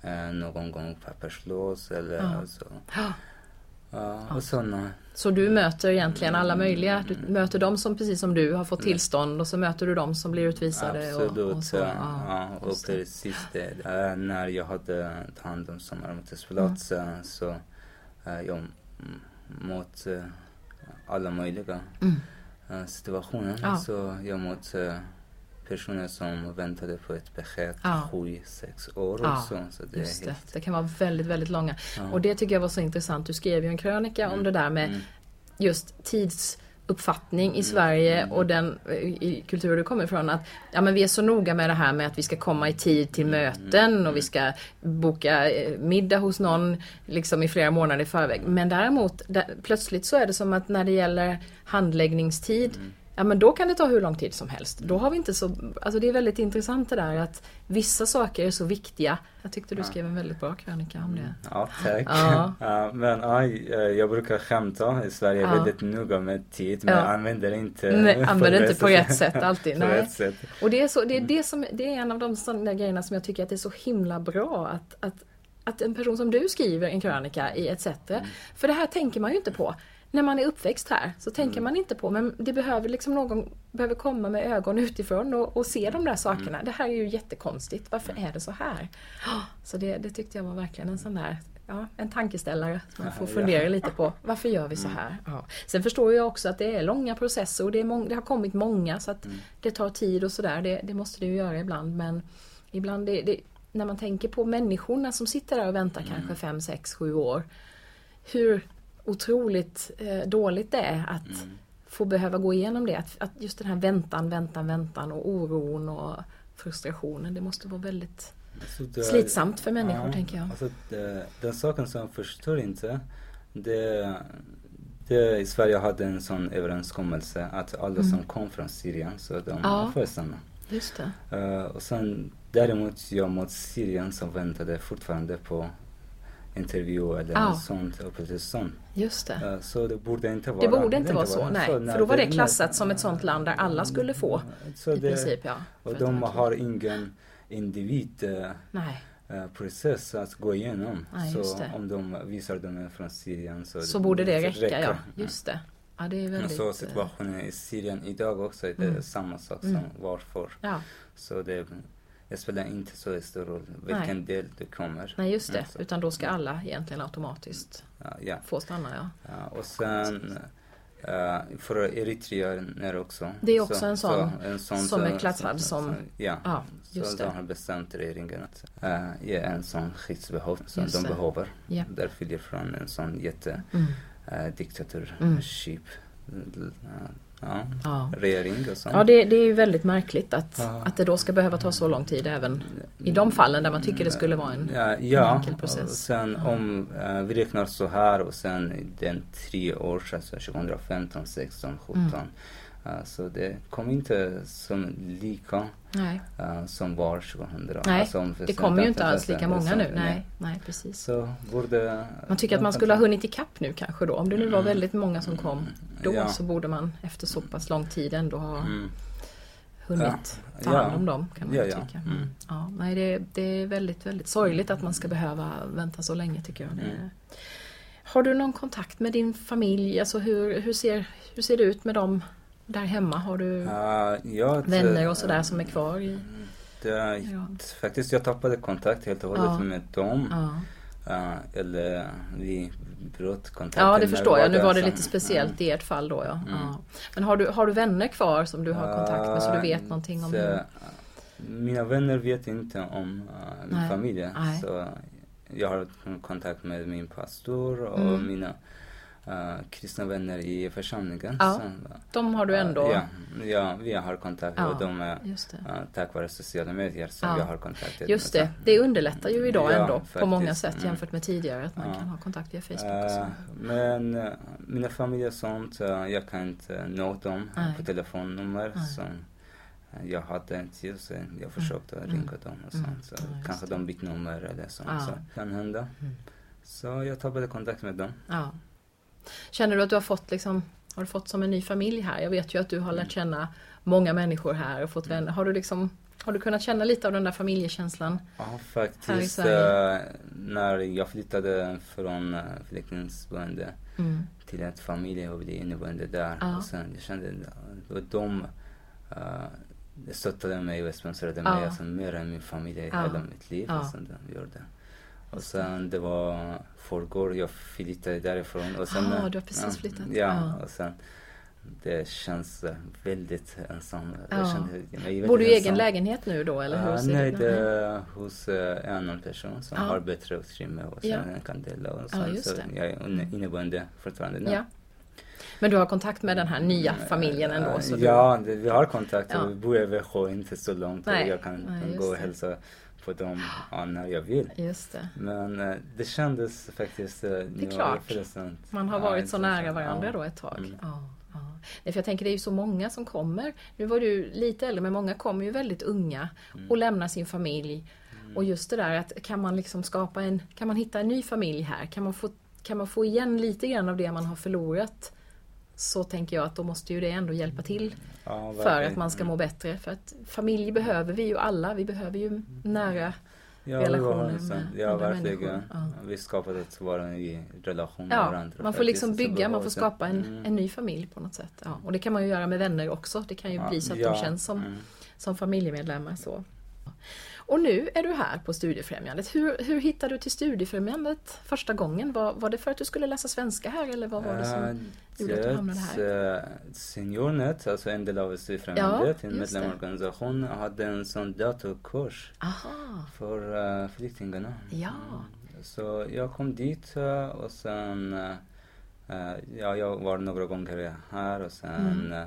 eh, någon gång papperslös eller Ja. så. Ja. Och sådana. Så du möter egentligen alla möjliga, du möter de som precis som du har fått Mm. tillstånd och så möter du de som blir utvisade. Absolut. Och, och så. ja, Ja, och det. precis det. Eh, när jag hade tagit hand om sommarmötesplats Mm. eh, så eh, jag mot alla möjliga Mm. situationer. Ja. Så jag mot personer som väntade på ett besked Ja. sju, sex år Ja, också. Så det Just det. helt... det kan vara väldigt, väldigt långa. Ja. Och det tycker jag var så intressant. Du skrev ju en krönika om det där med Mm. just tidsuppfattning i Sverige och den i kulturen du kommer ifrån. Att ja, men vi är så noga med det här med att vi ska komma i tid till möten och vi ska boka eh, middag hos någon liksom i flera månader i förväg. Men däremot där, plötsligt så är det som att när det gäller handläggningstid Ja men då kan det ta hur lång tid som helst. Då har vi inte så, alltså det är väldigt intressant det där att vissa saker är så viktiga. Jag tyckte du skrev en väldigt bra krönika om det. Ja, tack. Ja. Ja, men ja, jag brukar skämta. I Sverige är Ja. väldigt noga med tid, men Ja. använder inte Nej, använder inte på rätt sätt alltid. Nej. rätt sätt. Och det är, så, det, är det, som, det är en av de sådana grejerna som jag tycker att det är så himla bra att, att, att en person som du skriver en krönika i ETC. För det här tänker man ju inte på. När man är uppväxt här så tänker man inte på men det behöver liksom någon behöver komma med ögon utifrån och, och se de där sakerna. Det här är ju jättekonstigt. Varför är det så här? Så det, det tyckte jag var verkligen en sån där Ja, en tankeställare som man får fundera lite på. Varför gör vi så här? Ja. Sen förstår jag också att det är långa processer och det, är mång- det har kommit många så att det tar tid och sådär. Det, det måste det ju göra ibland men ibland det, det, när man tänker på människorna som sitter där och väntar kanske fem, sex, sju år. Hur otroligt eh, dåligt det är att få behöva gå igenom det. Att, att just den här väntan, väntan, väntan och oron och frustrationen. Det måste vara väldigt Alltså, det- slitsamt för människor tänker jag. Alltså, det, den saken som jag förstår inte, det, det, i Sverige hade en sån överenskommelse att alla Mm. som kom från Syrien så de Ja. får stanna. Just det. Eh, och sen däremot jag mot Syrien som väntade fortfarande på intervju eller Ja. något sånt uppehållstillstånd. Just det. Så det borde inte vara Det borde inte vara så, nej. För då var det klassat nej. som ett sånt land där alla skulle få. Så I det, princip ja. och de har ingen individ eh, Nej, eh, process att gå igenom. Nej, just så det. om de visar de är från Syrien så, så borde det räcka ja. räcker. Just det. Ja, det är Men väldigt... så eh, situationen i Syrien idag också är det Mm. samma sak Mm. som varför. Ja, Så det, det spelar inte så stor roll vilken del du kommer. nej just det. Mm, så- Utan då ska alla egentligen automatiskt Ja, ja. få stanna ja. Ja, och sen eh, för eritreaner också. Det är också en sån en sån som är så- klassad så- som- så- Ja, Ja, just så det. de har bestämt regeringen att uh, ge en sån skyddsbehov som Just de det. behöver. Ja. Där följer från en sån jätte Mm. uh, ja, Ja. regering och sånt. Ja, det, det är ju väldigt märkligt att, Ja. att det då ska behöva ta så lång tid även i de fallen där man tycker det skulle vara en... Ja, ja enkel process. och sen om eh, vi räknar så här och sen den tre år, alltså 2015, 16, 17. Mm. Eh, så det kommer inte som lika Nej, eh, som var 2000. Nej, Alltså det kommer ju inte 15, alls lika många nu. Nej, nej precis. Så borde... Man tycker att man skulle ha hunnit ikapp nu kanske då. Om det nu var väldigt många som kom då Mm. Ja. så borde man efter så pass lång tid ändå ha Mm. hunnit ta Ja. hand om dem kan man Ja, tycka. Mm. Ja, nej, det, det är väldigt, väldigt sorgligt att man ska behöva vänta så länge tycker jag. Mm. Har du någon kontakt med din familj? Alltså hur, hur, ser, hur ser det ut med dem där hemma? Har du Ja, jag- vänner och sådär som är kvar i... Det, Ja. Faktiskt, jag tappade kontakt helt och hållet Ja. med dem. Ja, Eh, eller vi bröt kontakten. ja det förstår jag. Nu var det som- lite speciellt Mm. i ert fall då ja. Mm. ja. Men har du, har du vänner kvar som du har kontakt med så du vet någonting om så, hur... Mina vänner vet inte om uh, min Nej. familj. Nej. Så jag har kontakt med min pastor och Mm. mina uh, kristna vänner i församlingen. Ja, som, De har du ändå... Ja, ja, vi har kontakt Ja, och de är uh, tack vare sociala medier som Ja. jag har kontakt. Just det, det underlättar ju idag Ja, ändå på många faktiskt. sätt Mm. jämfört med tidigare att man kan ha kontakt via Facebook och så. Eh, men eh, mina familjer och sånt, eh, jag kan inte nå dem Nej. på telefonnummer Nej. som eh, jag hade inte så jag försökte Mm. ringa dem och Mm. sånt. Så Ja, kanske de bytt nummer eller sånt. Ja. Så kan hända. Mm. Så jag tappade kontakt med dem. Ja. Känner du att du har fått liksom, har du fått som en ny familj här? Jag vet ju att du har Mm. lärt känna många människor här och fått vänner. Har du liksom, har du kunnat känna lite av den där familjekänslan? Ja, faktiskt. Eh, när jag flyttade från uh, flyktingboende Mm. till ett familje och blev inneboende där. Ja. Och sen jag kände att de uh, stöttade mig och sponsrade Ja. mig alltså, mer än min familj i Ja. hela mitt liv. Ja. Alltså, de gjorde. Och sen det var förrgår jag flyttade därifrån. Och sen, Ah, eh, du har precis flyttat. Ja, Ja. och sen det känns eh, väldigt ensam. Ja. Jag mig väldigt Bor du i egen ensam. lägenhet nu då eller hur ser nej, det är hos eh, en annan person som Ja. har bättre utrymme och sen Ja. kan dela och sånt. just så jag är inne- inneboende fortfarande nu. Ja. Men du har kontakt med den här nya familjen ändå? Så du... Ja, det, vi har kontakt. Ja. Vi bor i Växjö, inte så långt. Nej. Jag kan Nej, gå och det. På dem ja, när jag vill. Just det. Men eh, det kändes faktiskt... eh, Det är klart. present. Man har Ja, varit så nära varandra Ja. då ett tag. Mm. Ja, ja. Nej, för jag tänker det är ju så många som kommer. Nu var du lite äldre men många kommer ju väldigt unga Mm. och lämnar sin familj. Och just det där att kan man liksom skapa en, kan man hitta en ny familj här? Kan man få, kan man få igen lite grann av det man har förlorat? Så tänker jag att då måste ju det ändå hjälpa till Ja, för att man ska må bättre. För att familj behöver vi ju alla. Vi behöver ju nära ja, relationer med sant. Ja, andra verkligen. människor. Ja. Vi skapade ett i relation med varandra. man får liksom bygga, man får skapa en, Mm. en ny familj på något sätt. Och det kan man ju göra med vänner också. Det kan ju bli så att de känns som, mm. som familjemedlemmar. Så. Och nu är du här på Studiefrämjandet. Hur, hur hittade du till Studiefrämjandet första gången? Var, var det för att du skulle läsa svenska här eller vad var det som Eh, gjorde att du hamnade här? eh, Seniornet, alltså en del av Studiefrämjandet, Ja, en medlemsorganisation, hade en sån datorkurs Aha, för uh, flyktingarna. ja. Så jag kom dit och sen, ja, jag var några gånger här och sen Mm.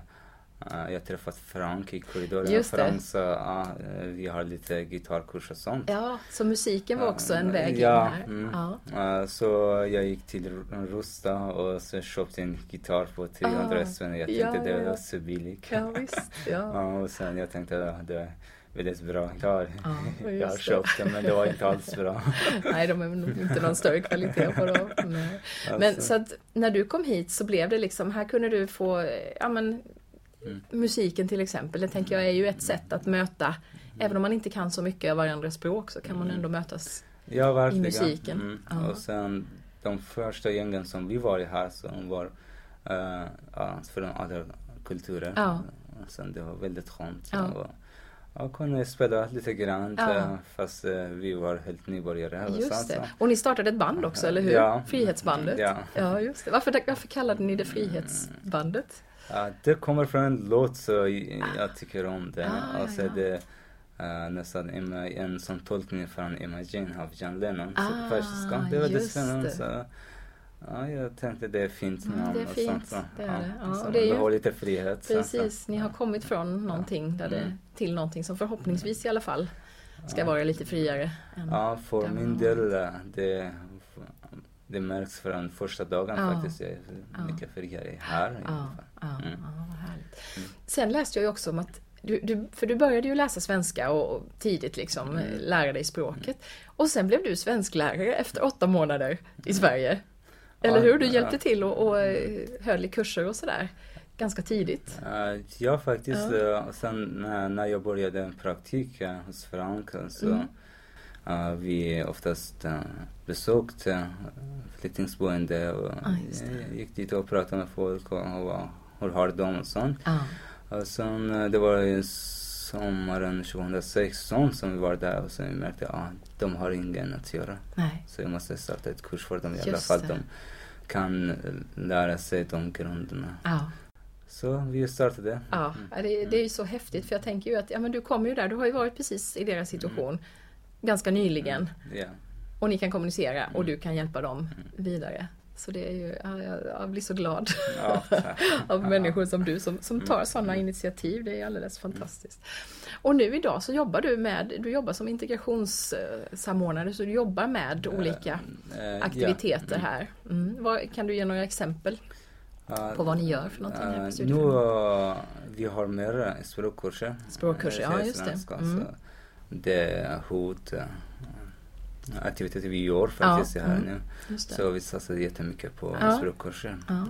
Uh, jag träffat Frank i korridoren. Just det. Frank sa, ah, eh, vi har lite gitarrkurs och sånt. Ja, så musiken var också en väg ja, in här. Mm. Ja. Så jag gick till Rusta och så köpte en gitarr på 300 Ah, spänn. Jag ja, tänkte ja, det ja. var så billigt. Ja, visst. Ja. Ja, och sen jag tänkte att det är väldigt bra gitarr. Ja, jag har just det. köpt den men det var inte alls bra. Nej, de är inte någon större kvalitet på dem. Men Alltså, så att när du kom hit så blev det liksom, här kunde du få, eh, ja men Mm. musiken till exempel, det tänker jag är ju ett sätt att möta, även om man inte kan så mycket av varandras språk så kan man ändå mötas. ja, verkligen. musiken. Mm. Ja. Och sen de första gängen som vi var i här som var uh, ja, från andra kulturer. Ja. Sen det var väldigt skönt. Ja. Och, jag kunde spela lite grann Ja. eh, fast eh, vi var helt nybörjare. Just sånt, det. så. Och ni startade ett band också, eller hur? Ja. Frihetsbandet. Ja. ja, just det. Varför, varför kallade ni det Frihetsbandet? Ja, det kommer från en låt så jag tycker om det. Ah, och så ja. det uh, nästan en, en sån tolkning från Imagine av John Lennon. Ah, så persiska. Det var det. Så, ja, jag tänkte det är fint Mm, namn det är och fint, sånt. Så, det är det. Ja, och det är ju- behåller lite frihet. Precis, Så, ni har kommit från någonting där det, Mm. till någonting som förhoppningsvis i alla fall ska vara lite friare. Ja, för min del, eh, det, det märks från första dagen Ja. faktiskt. Jag är Ja. mycket friare här. i alla Ja, fall. Ja, Mm. ja, härligt. Mm. Sen läste jag ju också om att du, du, för du började ju läsa svenska och, och tidigt liksom Mm. lära dig språket. Och sen blev du svensklärare efter åtta månader i Sverige. Eller Ja, hur? Du hjälpte till och, och eh, höll i kurser och sådär. Ganska tidigt. Ja, faktiskt. Ja. eh, sen när, jag började en praktik eh, hos Frank så Mm. eh, vi oftast besökte flyktingboende och eh, gick dit och pratade med folk och, och hur har de och sånt. Ja. Och sen eh, det var i sommaren 2016 som vi var där och sen vi märkte att ah, de har ingen att göra. Nej. Så jag måste starta ett kurs för dem i alla fall. De kan eh, lära sig de grunderna. Ja. Så vi startade. Ja, Mm. det, det är ju så häftigt för jag tänker ju att ja, men du kommer ju där, du har ju varit precis i deras situation ganska nyligen Ja. och ni kan kommunicera och Mm. du kan hjälpa dem vidare. Så det är ju, ja, jag, blir så glad Ja, av människor som du som, som tar Mm. sådana initiativ. Det är alldeles fantastiskt. Och nu idag så jobbar du med, du jobbar som integrationssamordnare så du jobbar med olika Eh, aktiviteter ja. här. Mm. Vad, kan du ge några exempel på vad ni gör för någonting här eh, på Nu studieförbunden? uh, vi har mer eh, språkkurser. Språkkurser, eh, ja, just det. Mm. Det är hot eh, aktiviteter vi gör faktiskt Ja, här mm. nu. Så vi satsar jättemycket på Ja. språkkurser. Ja.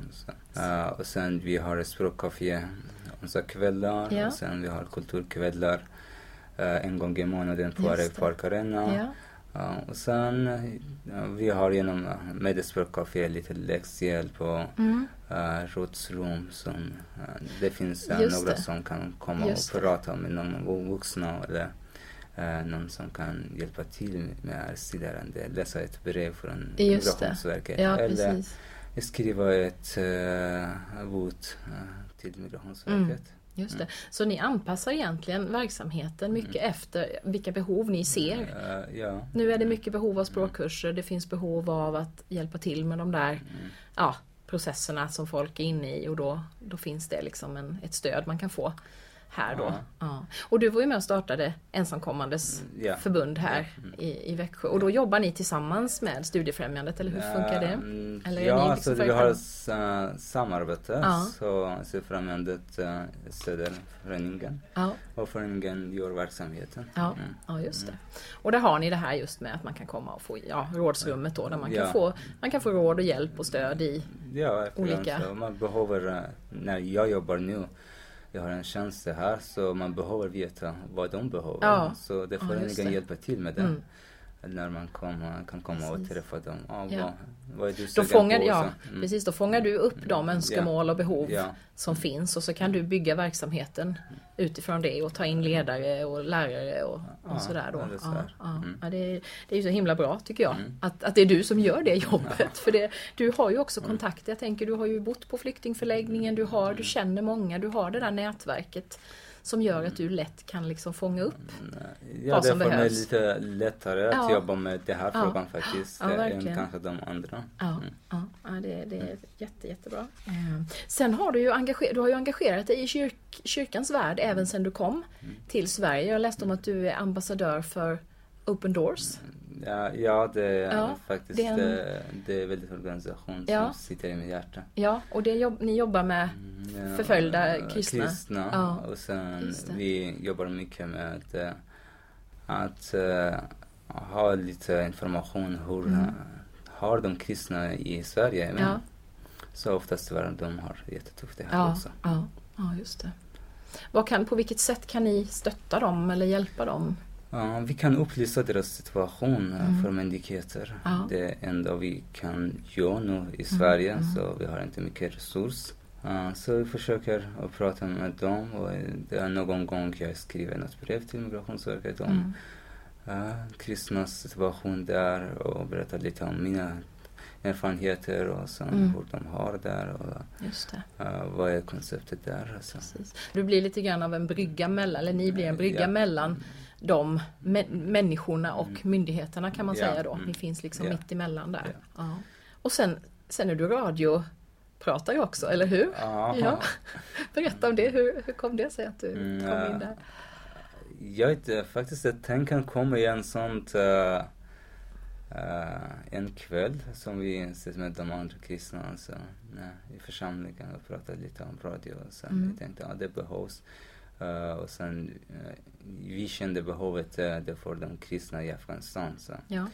Eh, och sen vi har språkcafé onsdagskvällar Ja. och sen vi har kulturkvällar eh, en gång i månaden på det. Park Arena. Ja, och sen vi har genom eh, med språkcafé lite läxhjälp och Mm. uh, rådsrum som eh, det finns eh, Just några det. som kan komma Just och prata med någon vuxna eller eh, någon som kan hjälpa till med studerande, läsa ett brev från. Migrationsverket Ja, eller precis. skriva ett uh, bot eh, till Migrationsverket. Just det. Så ni anpassar egentligen verksamheten mycket Mm. efter vilka behov ni ser. Eh, ja. Nu är det mycket behov av språkkurser, det finns behov av att hjälpa till med de där Mm. ja, processerna som folk är inne i och då, då finns det liksom en, ett stöd man kan få här då. Ja. Ja. Och du var ju med och startade ensamkommandes Mm, ja. förbund här Ja. Mm. i, i Växjö och då jobbar ni tillsammans med Studiefrämjandet eller hur funkar det? Mm, Eller ja, ni alltså liksom vi har ett uh, samarbete. Ja. Så Studiefrämjandet uh, stöder föreningen Ja, och föreningen gör verksamheten. ja, Mm. ja just det. Och där har ni det här just med att man kan komma och få ja, rådsrummet då där man kan, få, man kan få råd och hjälp och stöd i Ja, Olika. Man behöver, eh, när jag jobbar nu, jag har en tjänst här så man behöver veta vad de behöver. Ja. Så det får ja, hjälpa till med det. Mm. När man kommer, kan komma Precis. och träffa dem. Ja, Ja. Vad, vad är du Då fångar, på? ja, mm. precis, då fångar du upp de önskemål och behov Ja. som finns och så kan du bygga verksamheten utifrån det och ta in ledare och lärare och, och Ja, sådär då. ja, det är så här. ja. Mm. Ja, det, är, det är ju så himla bra tycker jag Mm. att, att det är du som gör det jobbet. För det, du har ju också kontakter, jag tänker du har ju bott på flyktingförläggningen, du, har, du känner många, du har det där nätverket som gör att du lätt kan liksom fånga upp Ja, vad det är som för mig behövs. lite lättare att Ja. jobba med den här Ja. frågan faktiskt. Ja, än verkligen. kanske de andra. Ja, Mm. ja, ja det, det är jätte, jättebra. Eh, Sen har du ju, engager, du har ju engagerat dig i kyrk, kyrkans värld även sedan du kom Mm. till Sverige. Jag läste om att du är ambassadör för Open Doors. Ja, ja, det är Ja, faktiskt det är en- det, det är väldigt organisation Ja. som sitter i mitt hjärta. Ja, och det jobb, ni jobbar med Mm, Förföljda eh, kristna. kristna. Ja, Och sen vi jobbar mycket med eh, att eh, ha lite information hur Mm. eh, har de kristna i Sverige. Men Ja. Så oftast tyvärr de har jättetufft det här Ja, också. ja, ja, just det. Vad kan, på vilket sätt kan ni stötta dem eller hjälpa dem? Vi kan upplysa deras situation eh, Mm. för myndigheter. Ja. Det enda vi kan göra nu i Sverige, mm. så vi har inte mycket resurs. Ja, så vi försöker att prata med dem och eh, det är någon gång jag skriver något brev till Migrationsverket om Mm. ja, kristnas situation där och berättar lite om mina erfarenheter och sen Mm. hur de har där och Just det, ja, vad är konceptet där. Alltså. precis. Du blir lite grann av en brygga mellan, eller ni blir en brygga Ja. mellan de mä- människorna och Mm. myndigheterna kan man Ja, säga då. mm. Ni finns liksom Ja. mitt emellan där. Ja. Ja. Och sen, sen är du radiopratare också, eller hur? Ja. Ja. Berätta om det, hur, hur kom det sig att du Mm, kom in där? Jag vet faktiskt att tanken kom i en sånt eh, eh, en kväll som vi sitter med de andra kristna alltså, nej, i församlingen och pratade lite om radio och sen Mm. vi tänkte att ja, det behövs. Eh, och sen vi kände behovet uh, för de kristna i Afghanistan. Så. Ja,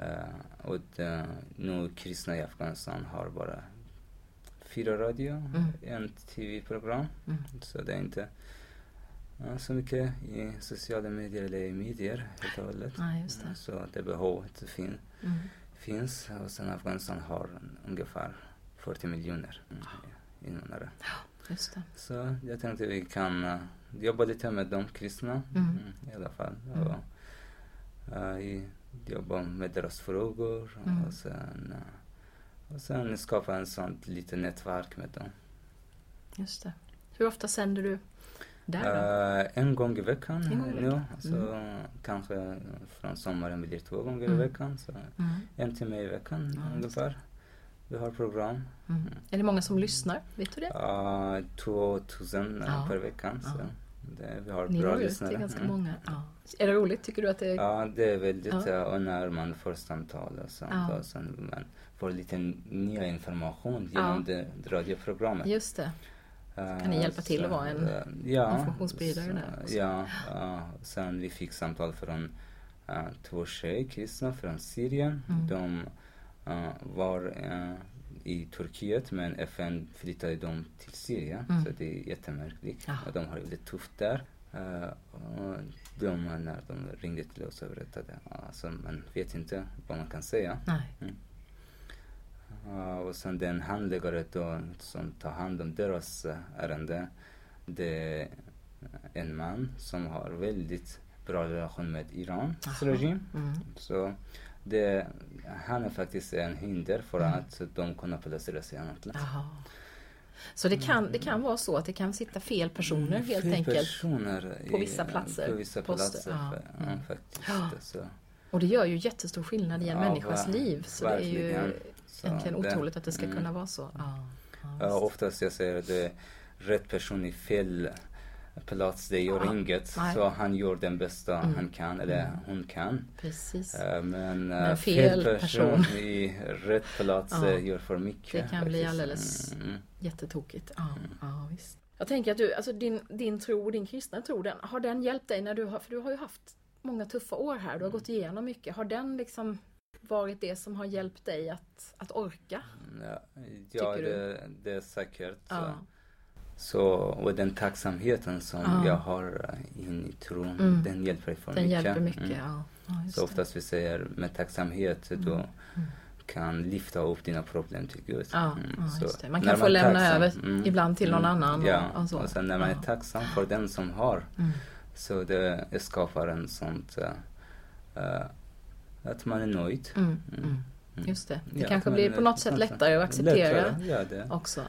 Eh, och det, nu kristna i Afghanistan har bara fyra radio, Mm. en tv-program. Mm. Så det är inte så mycket i sociala medier eller i medier helt och hållet. ja det. Så det behovet fin, Mm. finns. Och sen Afghanistan har ungefär 40 miljoner mm, invånare. Just det. Så jag tänkte vi kan eh, jobba lite med de kristna Mm. mm, i alla fall. Mm. Och, eh, i- jobba med deras frågor Mm. och sen eh, och sen skapa en sånt litet nätverk med dem. Just det. Hur ofta sänder du där då? Eh, en gång i veckan En gång i nu. veckan. Så kanske från sommaren blir det två gånger Mm. i veckan. Så Mm. en timme i veckan Ja, ungefär. Vi har program. Mm. Är det många som lyssnar? Vet du det? Uh, 2000 Ja. per vecka. Så Ja. det, vi har Ni bra lyssnare. till ganska Mm. många. Ja. Är det roligt? Tycker du att det är... Ja, det är väldigt, Ja. och när man får samtal och sånt. Ja. Och sen man får lite nya information genom Ja. det radioprogrammet. Just det. Kan ni hjälpa till att vara en ja, informationsspridare så- där också? Ja, ja. sen vi fick samtal från uh, två tjejer, kristna från Syrien. Mm. De uh, var uh, i Turkiet men FN flyttade dem till Syrien. Mm. Så det är jättemärkligt. Ja. Och de har det tufft där. Uh, och de, när de ringde till oss och berättade, alltså man vet inte vad man kan säga. Nej. Ja, och sen den handläggare då som tar hand om deras eh, ärende, det är en man som har väldigt bra relation med Irans regim. Mm. Så det, han är faktiskt en hinder för Mm. att de kan placeras i annat land. Så det kan, det kan vara så att det kan sitta fel personer helt Fel enkelt. personer på vissa platser, På vissa platser, ja. Mm. faktiskt. Så, Och det gör ju jättestor skillnad i en Ja, människas ver- liv. Så det är ju verkligen. Egentligen det- otroligt att det ska mm. kunna vara så. Ja, ja, oftast jag säger det rätt person i fel plats. Det gör Ja, inget. nej. Så han gör den bästa Mm. han kan, eller Mm. hon kan. Precis. Eh, Men, Men eh, fel fel person, person. i rätt plats Ja. eh, gör för mycket. Det kan bli faktiskt. alldeles- Mm. Jättetokigt. Ja, ja, visst. Jag tänker att du, alltså din, din tro, din kristna tro, den, har den hjälpt dig när du har, för du har ju haft många tuffa år här, du har gått igenom mycket. Har den liksom varit det som har hjälpt dig att, att orka? Ja, ja du? det, det är säkert. Ja. Så, och den tacksamheten som Ja. jag har eh, in i tron, Mm. den hjälper för Den mycket. hjälper mycket, Mm. ja. ja Så det. oftast vi säger med tacksamhet, Mm. då Mm. kan lyfta upp dina problem till Gud. Ja, Mm, ja det. Man kan få är lämna tacksam, över mm, ibland till någon annan. Ja, och, och, så. och sen när man är tacksam för den som har, så det skapar en sånt uh, att man är nöjd. Just det. Det kanske blir på något sätt lättare att acceptera Lättare, ja, det. också.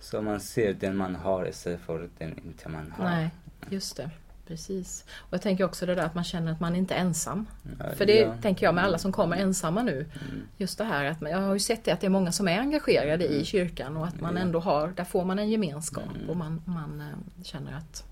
Så man ser den man har istället för den inte man har. Nej, just det. Precis. Och jag tänker också det där att man känner att man inte är ensam. Ja, För det ja. tänker jag med alla som kommer Mm. ensamma nu. Just det här att jag har ju sett det att det är många som är engagerade i kyrkan och att man Mm. Ja. ändå har, där får man en gemenskap Mm. och man, man eh, känner att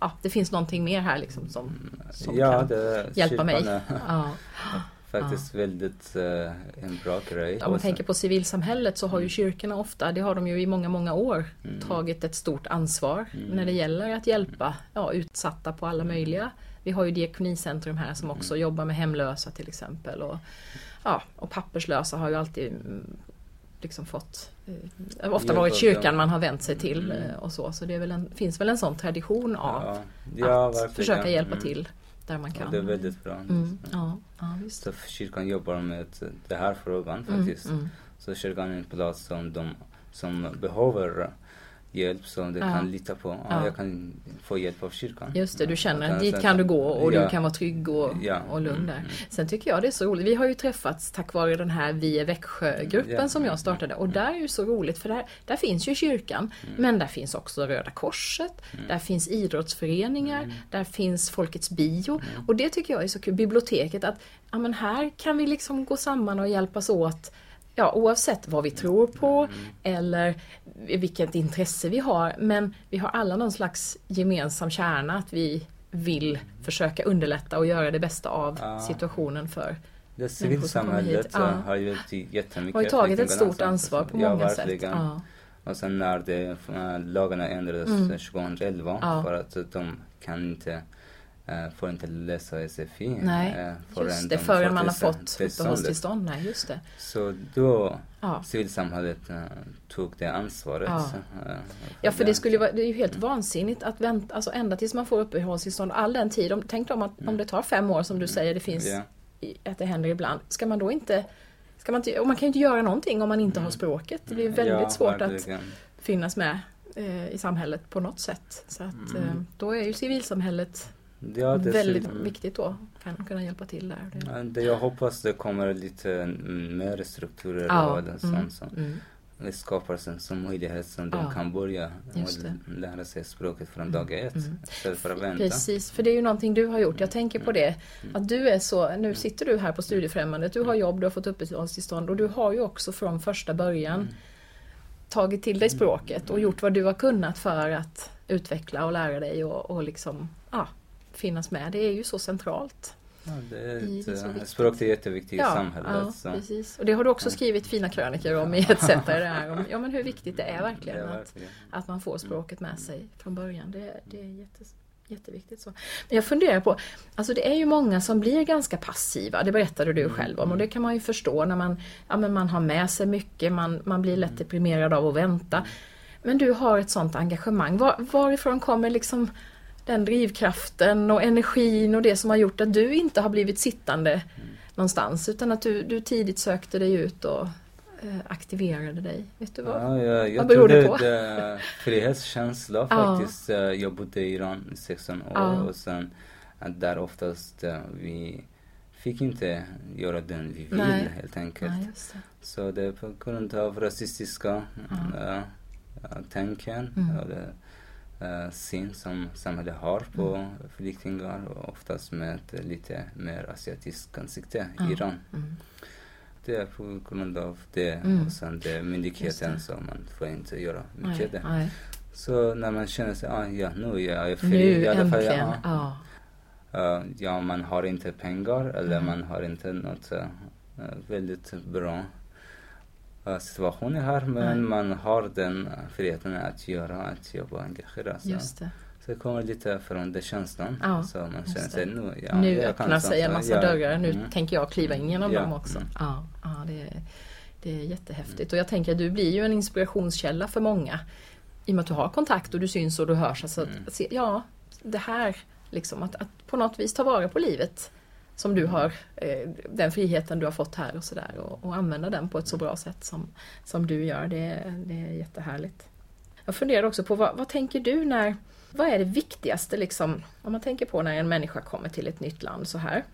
ja, det finns någonting mer här liksom som, som ja, kan hjälpa mig. Ja. faktiskt väldigt eh, en bra grej. Om man tänker på civilsamhället så har ju kyrkorna ofta, det har de ju i många, många år, Mm. tagit ett stort ansvar när det gäller att hjälpa ja, utsatta på alla möjliga. Vi har ju Diakonicentrum här som också jobbar med hemlösa till exempel. Och, ja, och papperslösa har ju alltid mm, liksom fått eh, ofta varit kyrkan man har vänt sig till Mm. eh, och så. Så det är väl en, finns väl en sån tradition av ja, ja, att verkligen. försöka hjälpa Mm. till där man kan. det är väldigt bra. Mm, ja, ja, visst. Så kyrkan jobbar med den här frågan Mm, faktiskt. mm. Så kyrkan är en plats som de som behöver hjälp som de Ja. kan lita på. Ja, Ja. Jag kan få hjälp av kyrkan. Just det, du känner och dit kan du gå och du kan vara trygg och, och lugn mm, där. mm. Sen tycker jag det är så roligt. Vi har ju träffats tack vare den här Vi är Växjö-gruppen som jag startade och där är ju så roligt för där, där finns ju kyrkan Mm. men där finns också Röda Korset, där finns idrottsföreningar, Mm. där finns Folkets bio och det tycker jag är så kul. Biblioteket att ja, men här kan vi liksom gå samman och hjälpas åt Ja, oavsett vad vi tror på Mm. eller vilket intresse vi har. Men vi har alla någon slags gemensam kärna att vi vill försöka underlätta och göra det bästa av Ja. situationen för Det civilsamhället Ja. eh, har ju jättemycket har tagit ett stort ansvar på ja, många sätt. Ja. Och sen när det, äh, lagarna ändrades Mm. 2011 Ja. för att de kan inte, får inte läsa SFI. Nej, äh, Just de det, förrän man har fått uppehållstillstånd. Nej, just det. Så då Ja. civilsamhället äh, tog det ansvaret. Ja. äh, Ja, för det skulle vara, det är ju helt vansinnigt att vänta, alltså ända tills man får uppehållstillstånd, all den tid. Om, tänk om, att, om det tar fem år som du säger, det finns, i- att det händer ibland. Ska man då inte, ska man inte, och man kan ju inte göra någonting om man inte har språket. Det blir väldigt ja, svårt att verkligen. finnas med eh, i samhället på något sätt. Så att eh, då är ju civilsamhället Ja, det väldigt ser- viktigt då, kan kunna hjälpa till där. Det, Ja, Det jag hoppas det kommer lite mm, mer strukturer Ja, och det mm, sånt som mm. skapar en sån möjlighet som de Ja, kan börja lära sig språket från dag ett mm. istället för att vänta. Precis, för det är ju någonting du har gjort. Jag tänker på det. Att du är så, nu sitter du här på Studiefrämjandet, du har jobb, du har fått uppehållstillstånd och du har ju också från första början tagit till dig språket och gjort vad du har kunnat för att utveckla och lära dig och, och liksom, finnas med. Det är ju så centralt. Ja, det är ett, det är eh, språk är jätteviktigt i samhället. ja precis. Och det har du också skrivit fina krönikor om i ETC. Det om, ja, men hur viktigt det är verkligen Ja, att, verkligen. att man får språket med sig från början. Det, det är jättes, jätteviktigt. Så. Men jag funderar på, alltså det är ju många som blir ganska passiva, det berättade du själv om och det kan man ju förstå när man, ja, men man har med sig mycket, man, man blir lätt deprimerad av att vänta. Men du har ett sånt engagemang. Var, varifrån kommer liksom den drivkraften och energin och det som har gjort att du inte har blivit sittande någonstans utan att du, du tidigt sökte dig ut och eh, aktiverade dig? Vet du vad? Ja, jag, jag Vad beror det det på? är frihetskänsla Ja. faktiskt. Eh, Jag bodde i Iran i 16 år Ja. och sen där oftast eh, vi fick inte göra den vi vill Nej. helt enkelt. Ja, just det. Så det är på grund av rasistiska Ja. äh, tänken Mm. det äh, syn som samhället har på flyktingar och oftast med ett lite mer asiatiskt ansikte i Iran. Mm. Det är på grund av det Mm. och sen det är myndigheten som man får inte göra Nej, mycket det. nej. Så när man känner sig, ah, ja nu är jag fri. Nu i alla fall, ja, Ja. Uh, ja, man har inte pengar eller Mm. man har inte något uh, väldigt bra uh, situation här men Nej. man har den friheten att göra, att jobba engagera sig. Just det. Så det kommer lite från den känslan. Ja, så man känner sig nu, ja, nu jag öppnar sig en massa ja, dörrar. Nu mm. tänker jag kliva in genom Ja, dem också. mm. Ja, ja det, är, det är jättehäftigt. Och jag tänker att du blir ju en inspirationskälla för många. I och med att du har kontakt och du syns och du hörs. Alltså, Mm. att ja, det här liksom att, att på något vis ta vara på livet. Som du har, eh, den friheten du har fått här och sådär. Och, och använda den på ett så bra sätt som, som du gör. Det, det är jättehärligt. Jag funderar också på vad, vad tänker du när, vad är det viktigaste liksom, om man tänker på när en människa kommer till ett nytt land så här.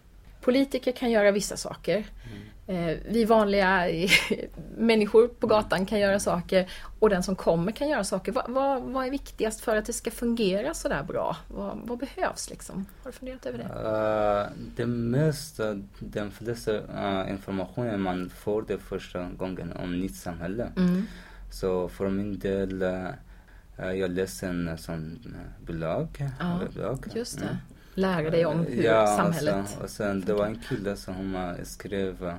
Politiker kan göra vissa saker. Mm eh, vi vanliga människor på gatan kan göra saker och den som kommer kan göra saker. Vad, vad, vad är viktigast för att det ska fungera sådär bra? Vad, vad behövs liksom? Har du funderat över det? Uh, det mesta, den flesta uh, informationen man får det första gången om nytt samhälle. Mm. Så för min del, uh, jag läste en sån blogg. Ja, blogg. just det. Lära dig om hur ja, samhället och sen, och sen det var en kille som skrev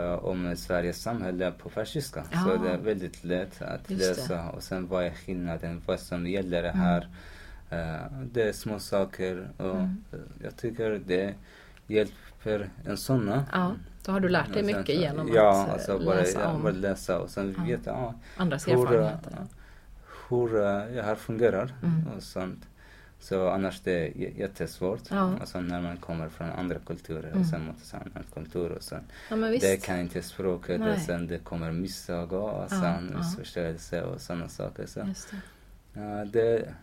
om Sveriges samhälle på persiska. Ja. Så det är väldigt lätt att Just det. läsa. Och sen vad är skillnaden, vad som gäller här. Uh, det är små saker och Mm. uh, jag tycker det hjälper en sån. Ja, då har du lärt dig sen mycket så- genom ja, att eh, alltså bara, läsa ja, om bara läsa och sen Ja. veta ja, andras hur, erfarenheter. hur det här fungerar Mm. och sånt. Så annars det är jättesvårt. Ja. Alltså när man kommer från andra kulturer Mm. och sen en annan kultur och sen Ja, det kan inte språket Nej. och sen det kommer misstag och Ja, sen ja. missförståelse och sådana saker. Så Just det. ja, det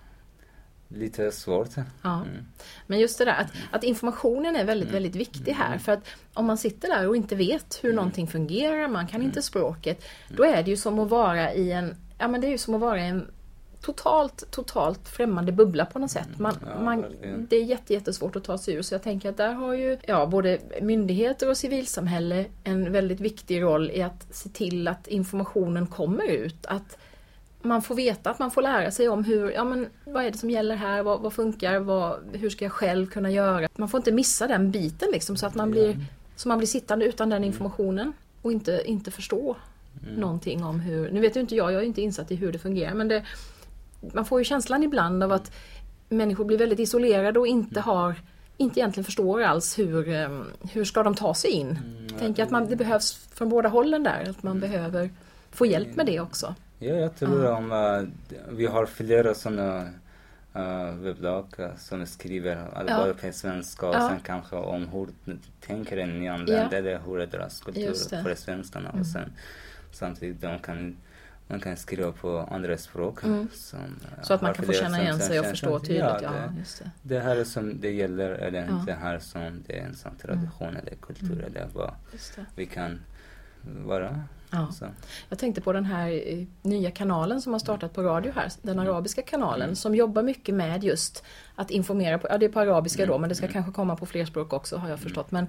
lite svårt. Ja. Mm. Men just det där att, att informationen är väldigt, Mm. väldigt viktig här. För att om man sitter där och inte vet hur någonting fungerar, man kan Mm. inte språket. Då är det ju som att vara i en, ja men det är ju som att vara i en totalt, totalt främmande bubbla på något sätt. Man, Ja, man, det är jätte, jättesvårt att ta sig ur. Så jag tänker att där har ju ja, både myndigheter och civilsamhälle en väldigt viktig roll i att se till att informationen kommer ut. Att man får veta, att man får lära sig om hur, ja men vad är det som gäller här, vad, vad funkar, vad, hur ska jag själv kunna göra? Man får inte missa den biten liksom så att man blir, så man blir sittande utan den informationen och inte, inte förstå någonting om hur, nu vet ju inte jag, jag är inte insatt i hur det fungerar men det, man får ju känslan ibland av att människor blir väldigt isolerade och inte har inte egentligen förstår alls hur, eh, hur ska de ta sig in. Tänker att man, det behövs från båda hållen där, att man behöver få hjälp med det också. Ja, jag tror om uh, vi har flera sådana uh, webblag som skriver uh, Ja. både på svenska och Ja. sen kanske om hur tänker en nyanländ Ja. eller hur är deras kultur det. Mm. för svenskarna och sen samtidigt de kan man kan skriva på andra språk. Mm. Som, uh, Så att man kan få känna igen sig och förstå tydligt. Ja, Ja, det, just det. det här är som det gäller eller Ja. Mm. det här som det är en sån tradition eller kultur eller vad vi kan vara. Ja. Så. Jag tänkte på den här eh, nya kanalen som har startat på radio här, den Mm. arabiska kanalen, som jobbar mycket med just att informera, på, ja det är på arabiska Mm. då, men det ska kanske komma på fler språk också har jag förstått. Men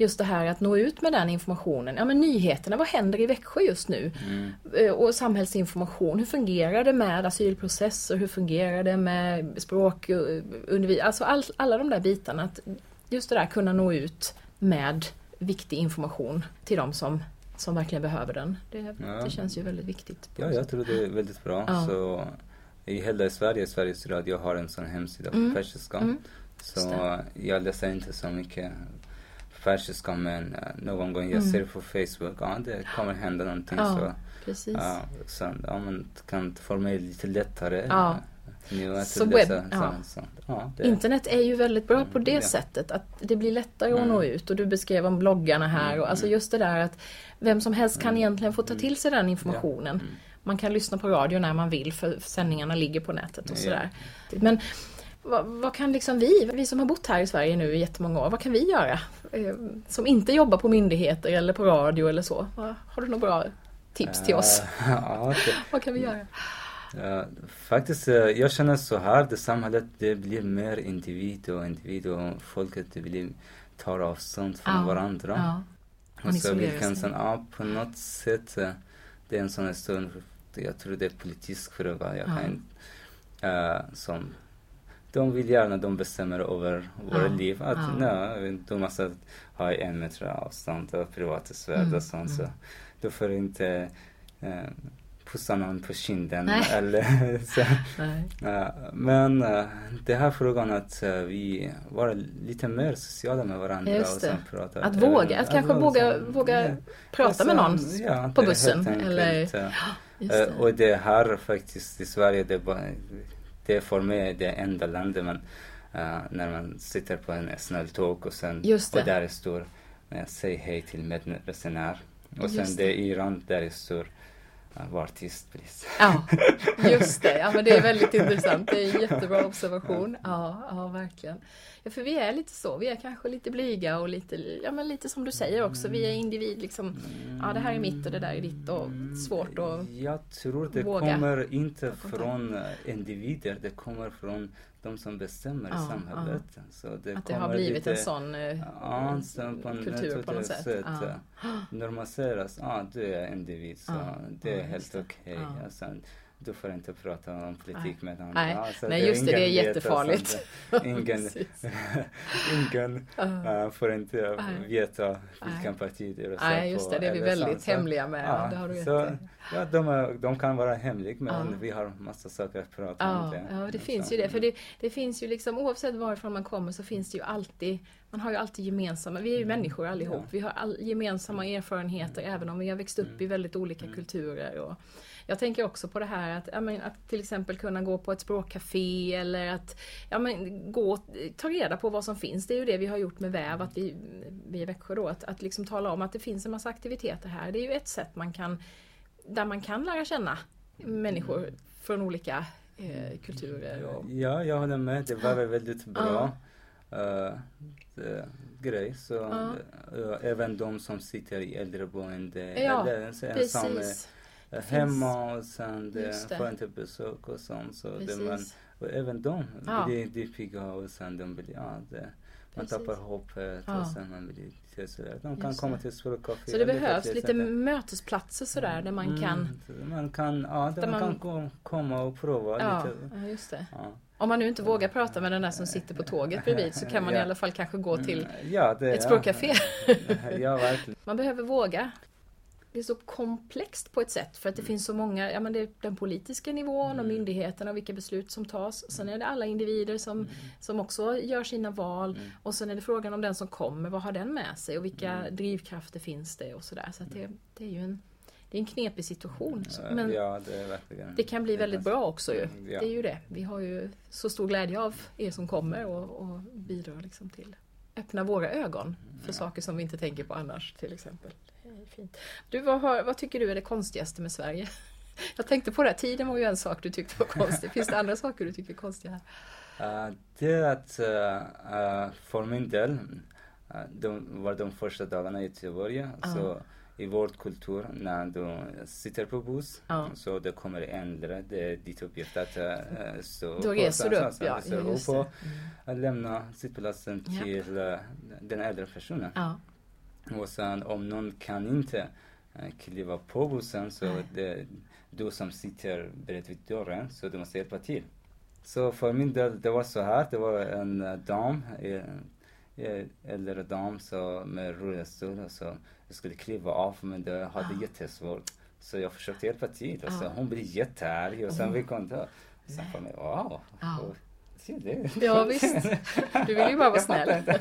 just det här att nå ut med den informationen, ja men nyheterna, vad händer i Växjö just nu? Mm. Eh, Och samhällsinformation, hur fungerar det med asylprocesser, hur fungerar det med språk, eh, alltså all, alla de där bitarna. Att just det där kunna nå ut med viktig information till de som, som verkligen behöver den. Det, Ja. det känns ju väldigt viktigt. Ja, jag tror det är väldigt bra. Ja. Så i hela Sverige, Sveriges Radio har en sån hemsida på Mm. persiska. Mm. Så jag läser inte så mycket persiska men eh, någon gång jag Mm. ser på Facebook, ja det kommer hända någonting Ja, så, Precis. ja, så ja, man kan få mig lite lättare. Ja. Nu att Så webb- ja. det, Internet är ju väldigt bra på det Ja. sättet att det blir lättare att Mm. nå ut och du beskrev om bloggarna här och alltså Mm. just det där att vem som helst kan egentligen få ta till sig den informationen. Mm. Man kan lyssna på radio när man vill för sändningarna ligger på nätet och sådär. Men vad, vad kan liksom vi, vi som har bott här i Sverige nu i jättemånga år, vad kan vi göra? Eh, Som inte jobbar på myndigheter eller på radio eller så. Har du några bra tips till oss? Eh, ja, det, Vad kan vi göra? Ja, faktiskt, eh, jag känner så här, det samhället det blir mer individ och individ och folket det blir, tar avstånd från Ja, varandra. Ja. Och så vilken sig. sån, ja, på något sätt, eh, det är en sån här stund, jag tror det är politisk fråga, jag Ja. kan, som, de vill gärna, de bestämmer över våra Ja, liv. Att ja. nej, du måste ha en meter avstånd och privatsfär Mm, och sånt. Så mm. du får inte eh, pussa någon på kinden Nej. eller så. Ja, men uh, det här frågan att uh, vi var lite mer sociala med varandra och sen det. prata. Att våga, att kanske våga, våga prata med någon ja, på bussen, enkelt, eller- Eh, det. och det här faktiskt i Sverige, det, bara, det är för mig det enda landet man, eh, när man sitter på en snälltåg och sen, det. och där står, uh, säg hej till medresenär. Och sen Just det är Iran, där det står, uh, vara artist precis. Ja, just det. Ja, men det är väldigt intressant. Det är en jättebra observation. Ja, ja verkligen. Ja, för vi är lite så. Vi är kanske lite blyga och lite, ja, men lite som du säger också. Vi är individ liksom. Ja, det här är mitt och det där är ditt och svårt att Jag tror det våga kommer inte från eh, individer, det kommer från de som bestämmer i Ja, samhället. Så det Att det har blivit lite, en sån eh, Ja, så på kultur på något sätt. sätt Ja. normaliseras. Ja, du är individ så Ja, det är ja, helt okej. Ja. Och sen, du får inte prata om politik med andra. Nej. Alltså, Nej, just det, det är jättefarligt. alltså, ingen ingen eh, får inte Nej. veta vilken parti du röstar Nej, just på det. Det är vi väldigt Så- hemliga med. Ja, det har du så, i. ja, de, är, de kan vara hemliga men vi har massa saker att prata om. Det. ja, det finns ju det. För det, det finns ju liksom, oavsett varifrån man kommer så finns det ju alltid, man har ju alltid gemensamma, vi är ju människor allihop. Mm. Ja. Vi har all, gemensamma erfarenheter även om vi har växt upp i Mm. väldigt olika kulturer. Och jag tänker också på det här att, men, att till exempel kunna gå på ett språkcafé eller att ja, men, gå, ta reda på vad som finns. Det är ju det vi har gjort med väv, att vi, vi i Växjö då, att, att liksom tala om att det finns en massa aktiviteter här. Det är ju ett sätt man kan, där man kan lära känna människor från olika eh, kulturer. Och, Ja, jag håller med. Det var väl väldigt bra det- grej. Så, Ja. eh, även de som sitter i äldreboende Ja, eller ensamma hemma och sen får inte besök och sånt. Så det man, och även de Ja. blir, pigga och sen de blir, ja, det, man Precis. tappar hoppet Ja. och sen man blir sådär. De kan Just komma till språkcafé. Så det behövs lite mötesplatser sådär där man kan Mm, så man kan, ja, där där man, man- kan komma och prova Ja, lite. ja, just det. Ja. Om man nu inte vågar prata med den där som sitter på tåget bredvid så kan man i Ja. alla fall kanske gå till Mm, ja, det, ett språkcafé. ja, verkligen. Man behöver våga. Det är så komplext på ett sätt för att det finns så många, ja men det är den politiska nivån och myndigheterna och vilka beslut som tas. Sen är det alla individer som, som också gör sina val och sen är det frågan om den som kommer, vad har den med sig och vilka drivkrafter finns det och sådär. Så att det, det är ju en, det är en knepig situation. Så- Men ja, det det kan bli väldigt bra också ju. Ja. Det är ju det. Vi har ju så stor glädje av er som kommer och, och bidrar liksom till öppna våra ögon för saker som vi inte tänker på annars till exempel. Är fint. Du, vad, har, vad tycker du är det konstigaste med Sverige? Jag tänkte på det, här, tiden var ju en sak du tyckte var konstig. Finns det andra saker du tycker är konstiga här? Eh, det är att eh, för min del, uh, de var de första dagarna i Göteborg. Så i vår kultur, när du sitter på buss, så det kommer äldre, det ditt uppgift att uh, stå Då reser du upp, ja, just upp och att lämna sittplatsen till den äldre personen. Och sen om någon kan inte eh, kliva på bussen så Nej. det du som sitter bredvid dörren så du måste hjälpa till. Så för min del det var så här, det var en eh, dam, eh, äldre dam så med rullstol och så skulle kliva av men det hade Ah. jättesvårt. Så jag försökte hjälpa till och så Ah. hon blev jättearg och sen Oh. vi kom. Sen för mig, wow. Och, se det. ja visst. Du vill ju bara vara snäll.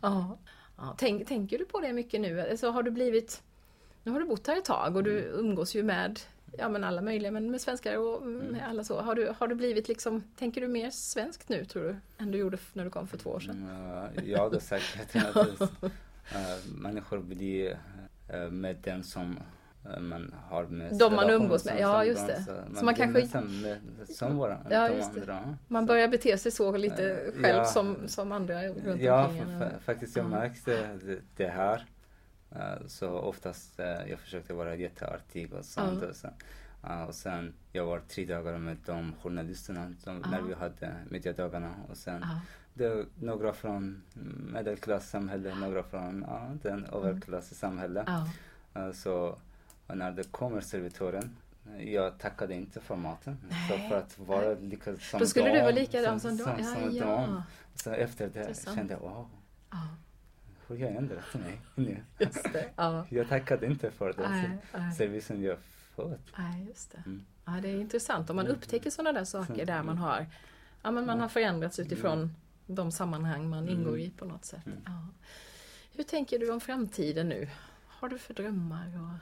Ja. Ja. Tänk, tänker du på det mycket nu? Alltså, har du blivit... Nu har du bott här ett tag och du umgås ju med ja, men alla möjliga, men med svenskar och med alla så. Har du, har du blivit liksom, tänker du mer svenskt nu tror du? Än du gjorde när du kom för två år sedan? Mm, jag har säkert att uh, människor blir uh, med den som man har med De man umgås som- med, ja, som just de, det. Så Så man, man blir kanske- nästan med, som våra, Ja, de just det. andra. Man Så- börjar bete sig så lite Eh, själv ja. som, som andra runt Ja, omkring fa- faktiskt jag Ja. märkte det, det här. Så oftast jag försökte vara jätteartig och sånt. Ja. Och, sen, och sen jag var tre dagar med de journalisterna som, när Ja. vi hade mediadagarna. Och sen Ja. det några från medelklassamhälle, några från ja, den överklassamhälle. Ja. Så när det kommer servitören, jag tackade inte för maten. Så Nej. för att vara lika som Då skulle du vara likadan som, som, som, Ja, som ja. dem. Så efter det Intressant. kände jag, wow, ja, hur har jag ändrat mig nu? just det. Ja. Jag tackade inte för den Nej, nej. servicen jag fått. Nej, just det. Mm. Ja, det är intressant om man upptäcker sådana där saker Så- där man har, ja, men man har förändrats utifrån de sammanhang man Mm. ingår i på något sätt. Mm. Ja. Hur tänker du om framtiden nu? Har du för drömmar? Och...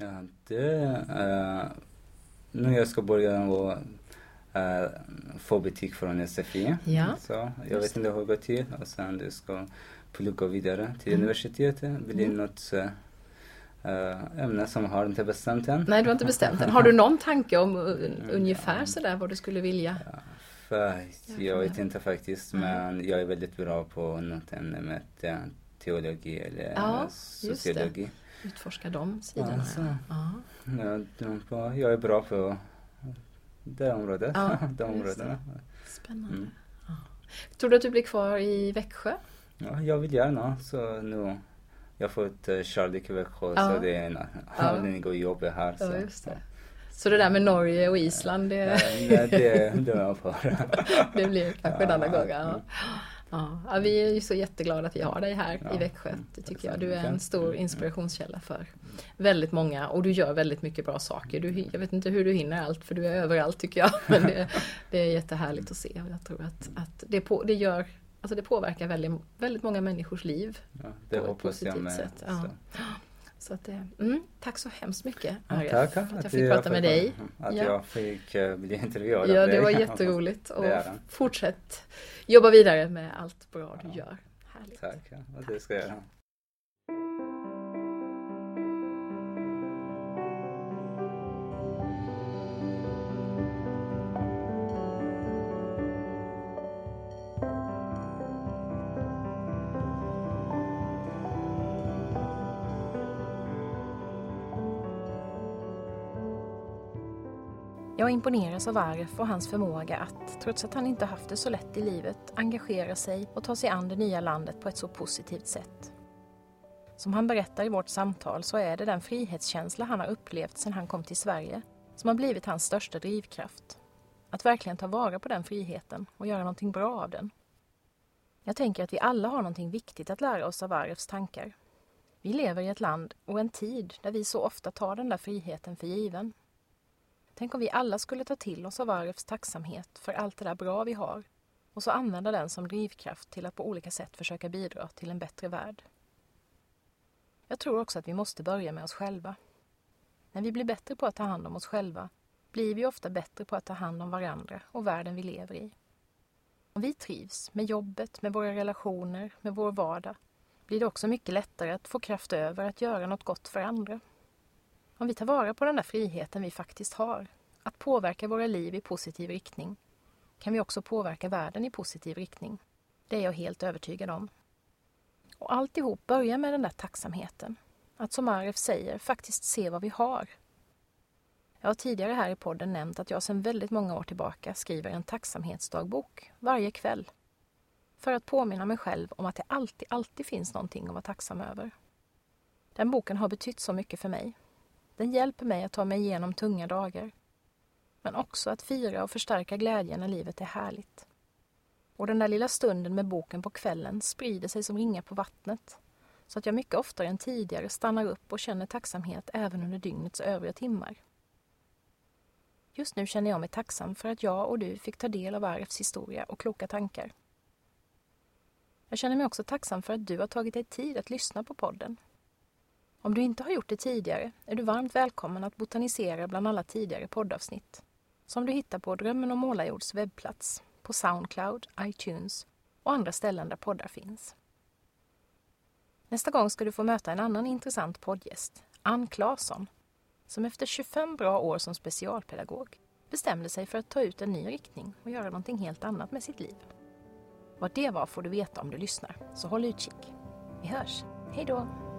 Ja, det... Uh, nu jag ska börja och uh, få betyg från SFI. Ja, Så jag just vet inte hur det går till. Och sen du ska plugga vidare till Mm. universitetet. Bli Mm. något uh, ämne som har inte bestämt än. Nej, du har inte bestämt än. Har du någon tanke om uh, ungefär sådär vad du skulle vilja? Ja, för, jag vet inte faktiskt, men jag är väldigt bra på något ämne med teologi eller Ja, sociologi. Utforska de sidorna. Alltså. Ja. Ja, de jag är bra på det området. Ja, de områdena. Spännande. Mm. Ja. Tror du att du blir kvar i Växjö? Ja, jag vill gärna. Så nu jag har fått kärlek i Växjö Ja. så det är en Ja. anledning att jobba här. Ja, så. just det. Så det där med Norge och Island, det, Ja, det, det är jag för. det blir kanske en Ja, annan gång. Ja. Mm. Ja. Ja, vi är ju så jätteglada att vi har dig här Ja, i Växjö. mm, Det tack tycker jag. Du är en mycket. stor Mm, inspirationskälla för väldigt många och du gör väldigt mycket bra saker. Du, jag vet inte hur du hinner allt för du är överallt tycker jag. Men det, det är jättehärligt att se och jag tror att, att det, på, det gör Alltså det påverkar väldigt, väldigt många människors liv. Ja, På ett positivt sätt. Så. Att det, mm, tack så hemskt mycket Ja, Arif, tack för att jag fick jag prata med dig. Att Ja. jag fick uh, bli intervjuad Ja, det var jätteroligt och fortsätt jobba vidare med allt bra du Ja. gör. Härligt. Tack, ja, och det ska jag göra. Jag imponeras av Aref och hans förmåga att, trots att han inte haft det så lätt i livet, engagera sig och ta sig an det nya landet på ett så positivt sätt. Som han berättar i vårt samtal så är det den frihetskänsla han har upplevt sedan han kom till Sverige som har blivit hans största drivkraft. Att verkligen ta vara på den friheten och göra någonting bra av den. Jag tänker att vi alla har någonting viktigt att lära oss av Arefs tankar. Vi lever i ett land och en tid där vi så ofta tar den där friheten för given. Tänk om vi alla skulle ta till oss av Arefs tacksamhet för allt det där bra vi har och så använda den som drivkraft till att på olika sätt försöka bidra till en bättre värld. Jag tror också att vi måste börja med oss själva. När vi blir bättre på att ta hand om oss själva blir vi ofta bättre på att ta hand om varandra och världen vi lever i. Om vi trivs med jobbet, med våra relationer, med vår vardag blir det också mycket lättare att få kraft över att göra något gott för andra. Om vi tar vara på den där friheten vi faktiskt har, att påverka våra liv i positiv riktning, kan vi också påverka världen i positiv riktning. Det är jag helt övertygad om. Och alltihop börjar med den där tacksamheten. Att som Aref säger, faktiskt se vad vi har. Jag har tidigare här i podden nämnt att jag sedan väldigt många år tillbaka skriver en tacksamhetsdagbok varje kväll. För att påminna mig själv om att det alltid, alltid finns någonting att vara tacksam över. Den boken har betytt så mycket för mig. Den hjälper mig att ta mig igenom tunga dagar. Men också att fira och förstärka glädjen när livet är härligt. Och den där lilla stunden med boken på kvällen sprider sig som ringar på vattnet. Så att jag mycket oftare än tidigare stannar upp och känner tacksamhet även under dygnets övriga timmar. Just nu känner jag mig tacksam för att jag och du fick ta del av RFs historia och kloka tankar. Jag känner mig också tacksam för att du har tagit dig tid att lyssna på podden. Om du inte har gjort det tidigare är du varmt välkommen att botanisera bland alla tidigare poddavsnitt som du hittar på Drömmen om Målarjords webbplats, på Soundcloud, iTunes och andra ställen där poddar finns. Nästa gång ska du få möta en annan intressant poddgäst, Ann Claesson, som efter 25 bra år som specialpedagog bestämde sig för att ta ut en ny riktning och göra någonting helt annat med sitt liv. Vad det var får du veta om du lyssnar, så håll utkik. Vi hörs. Hej då!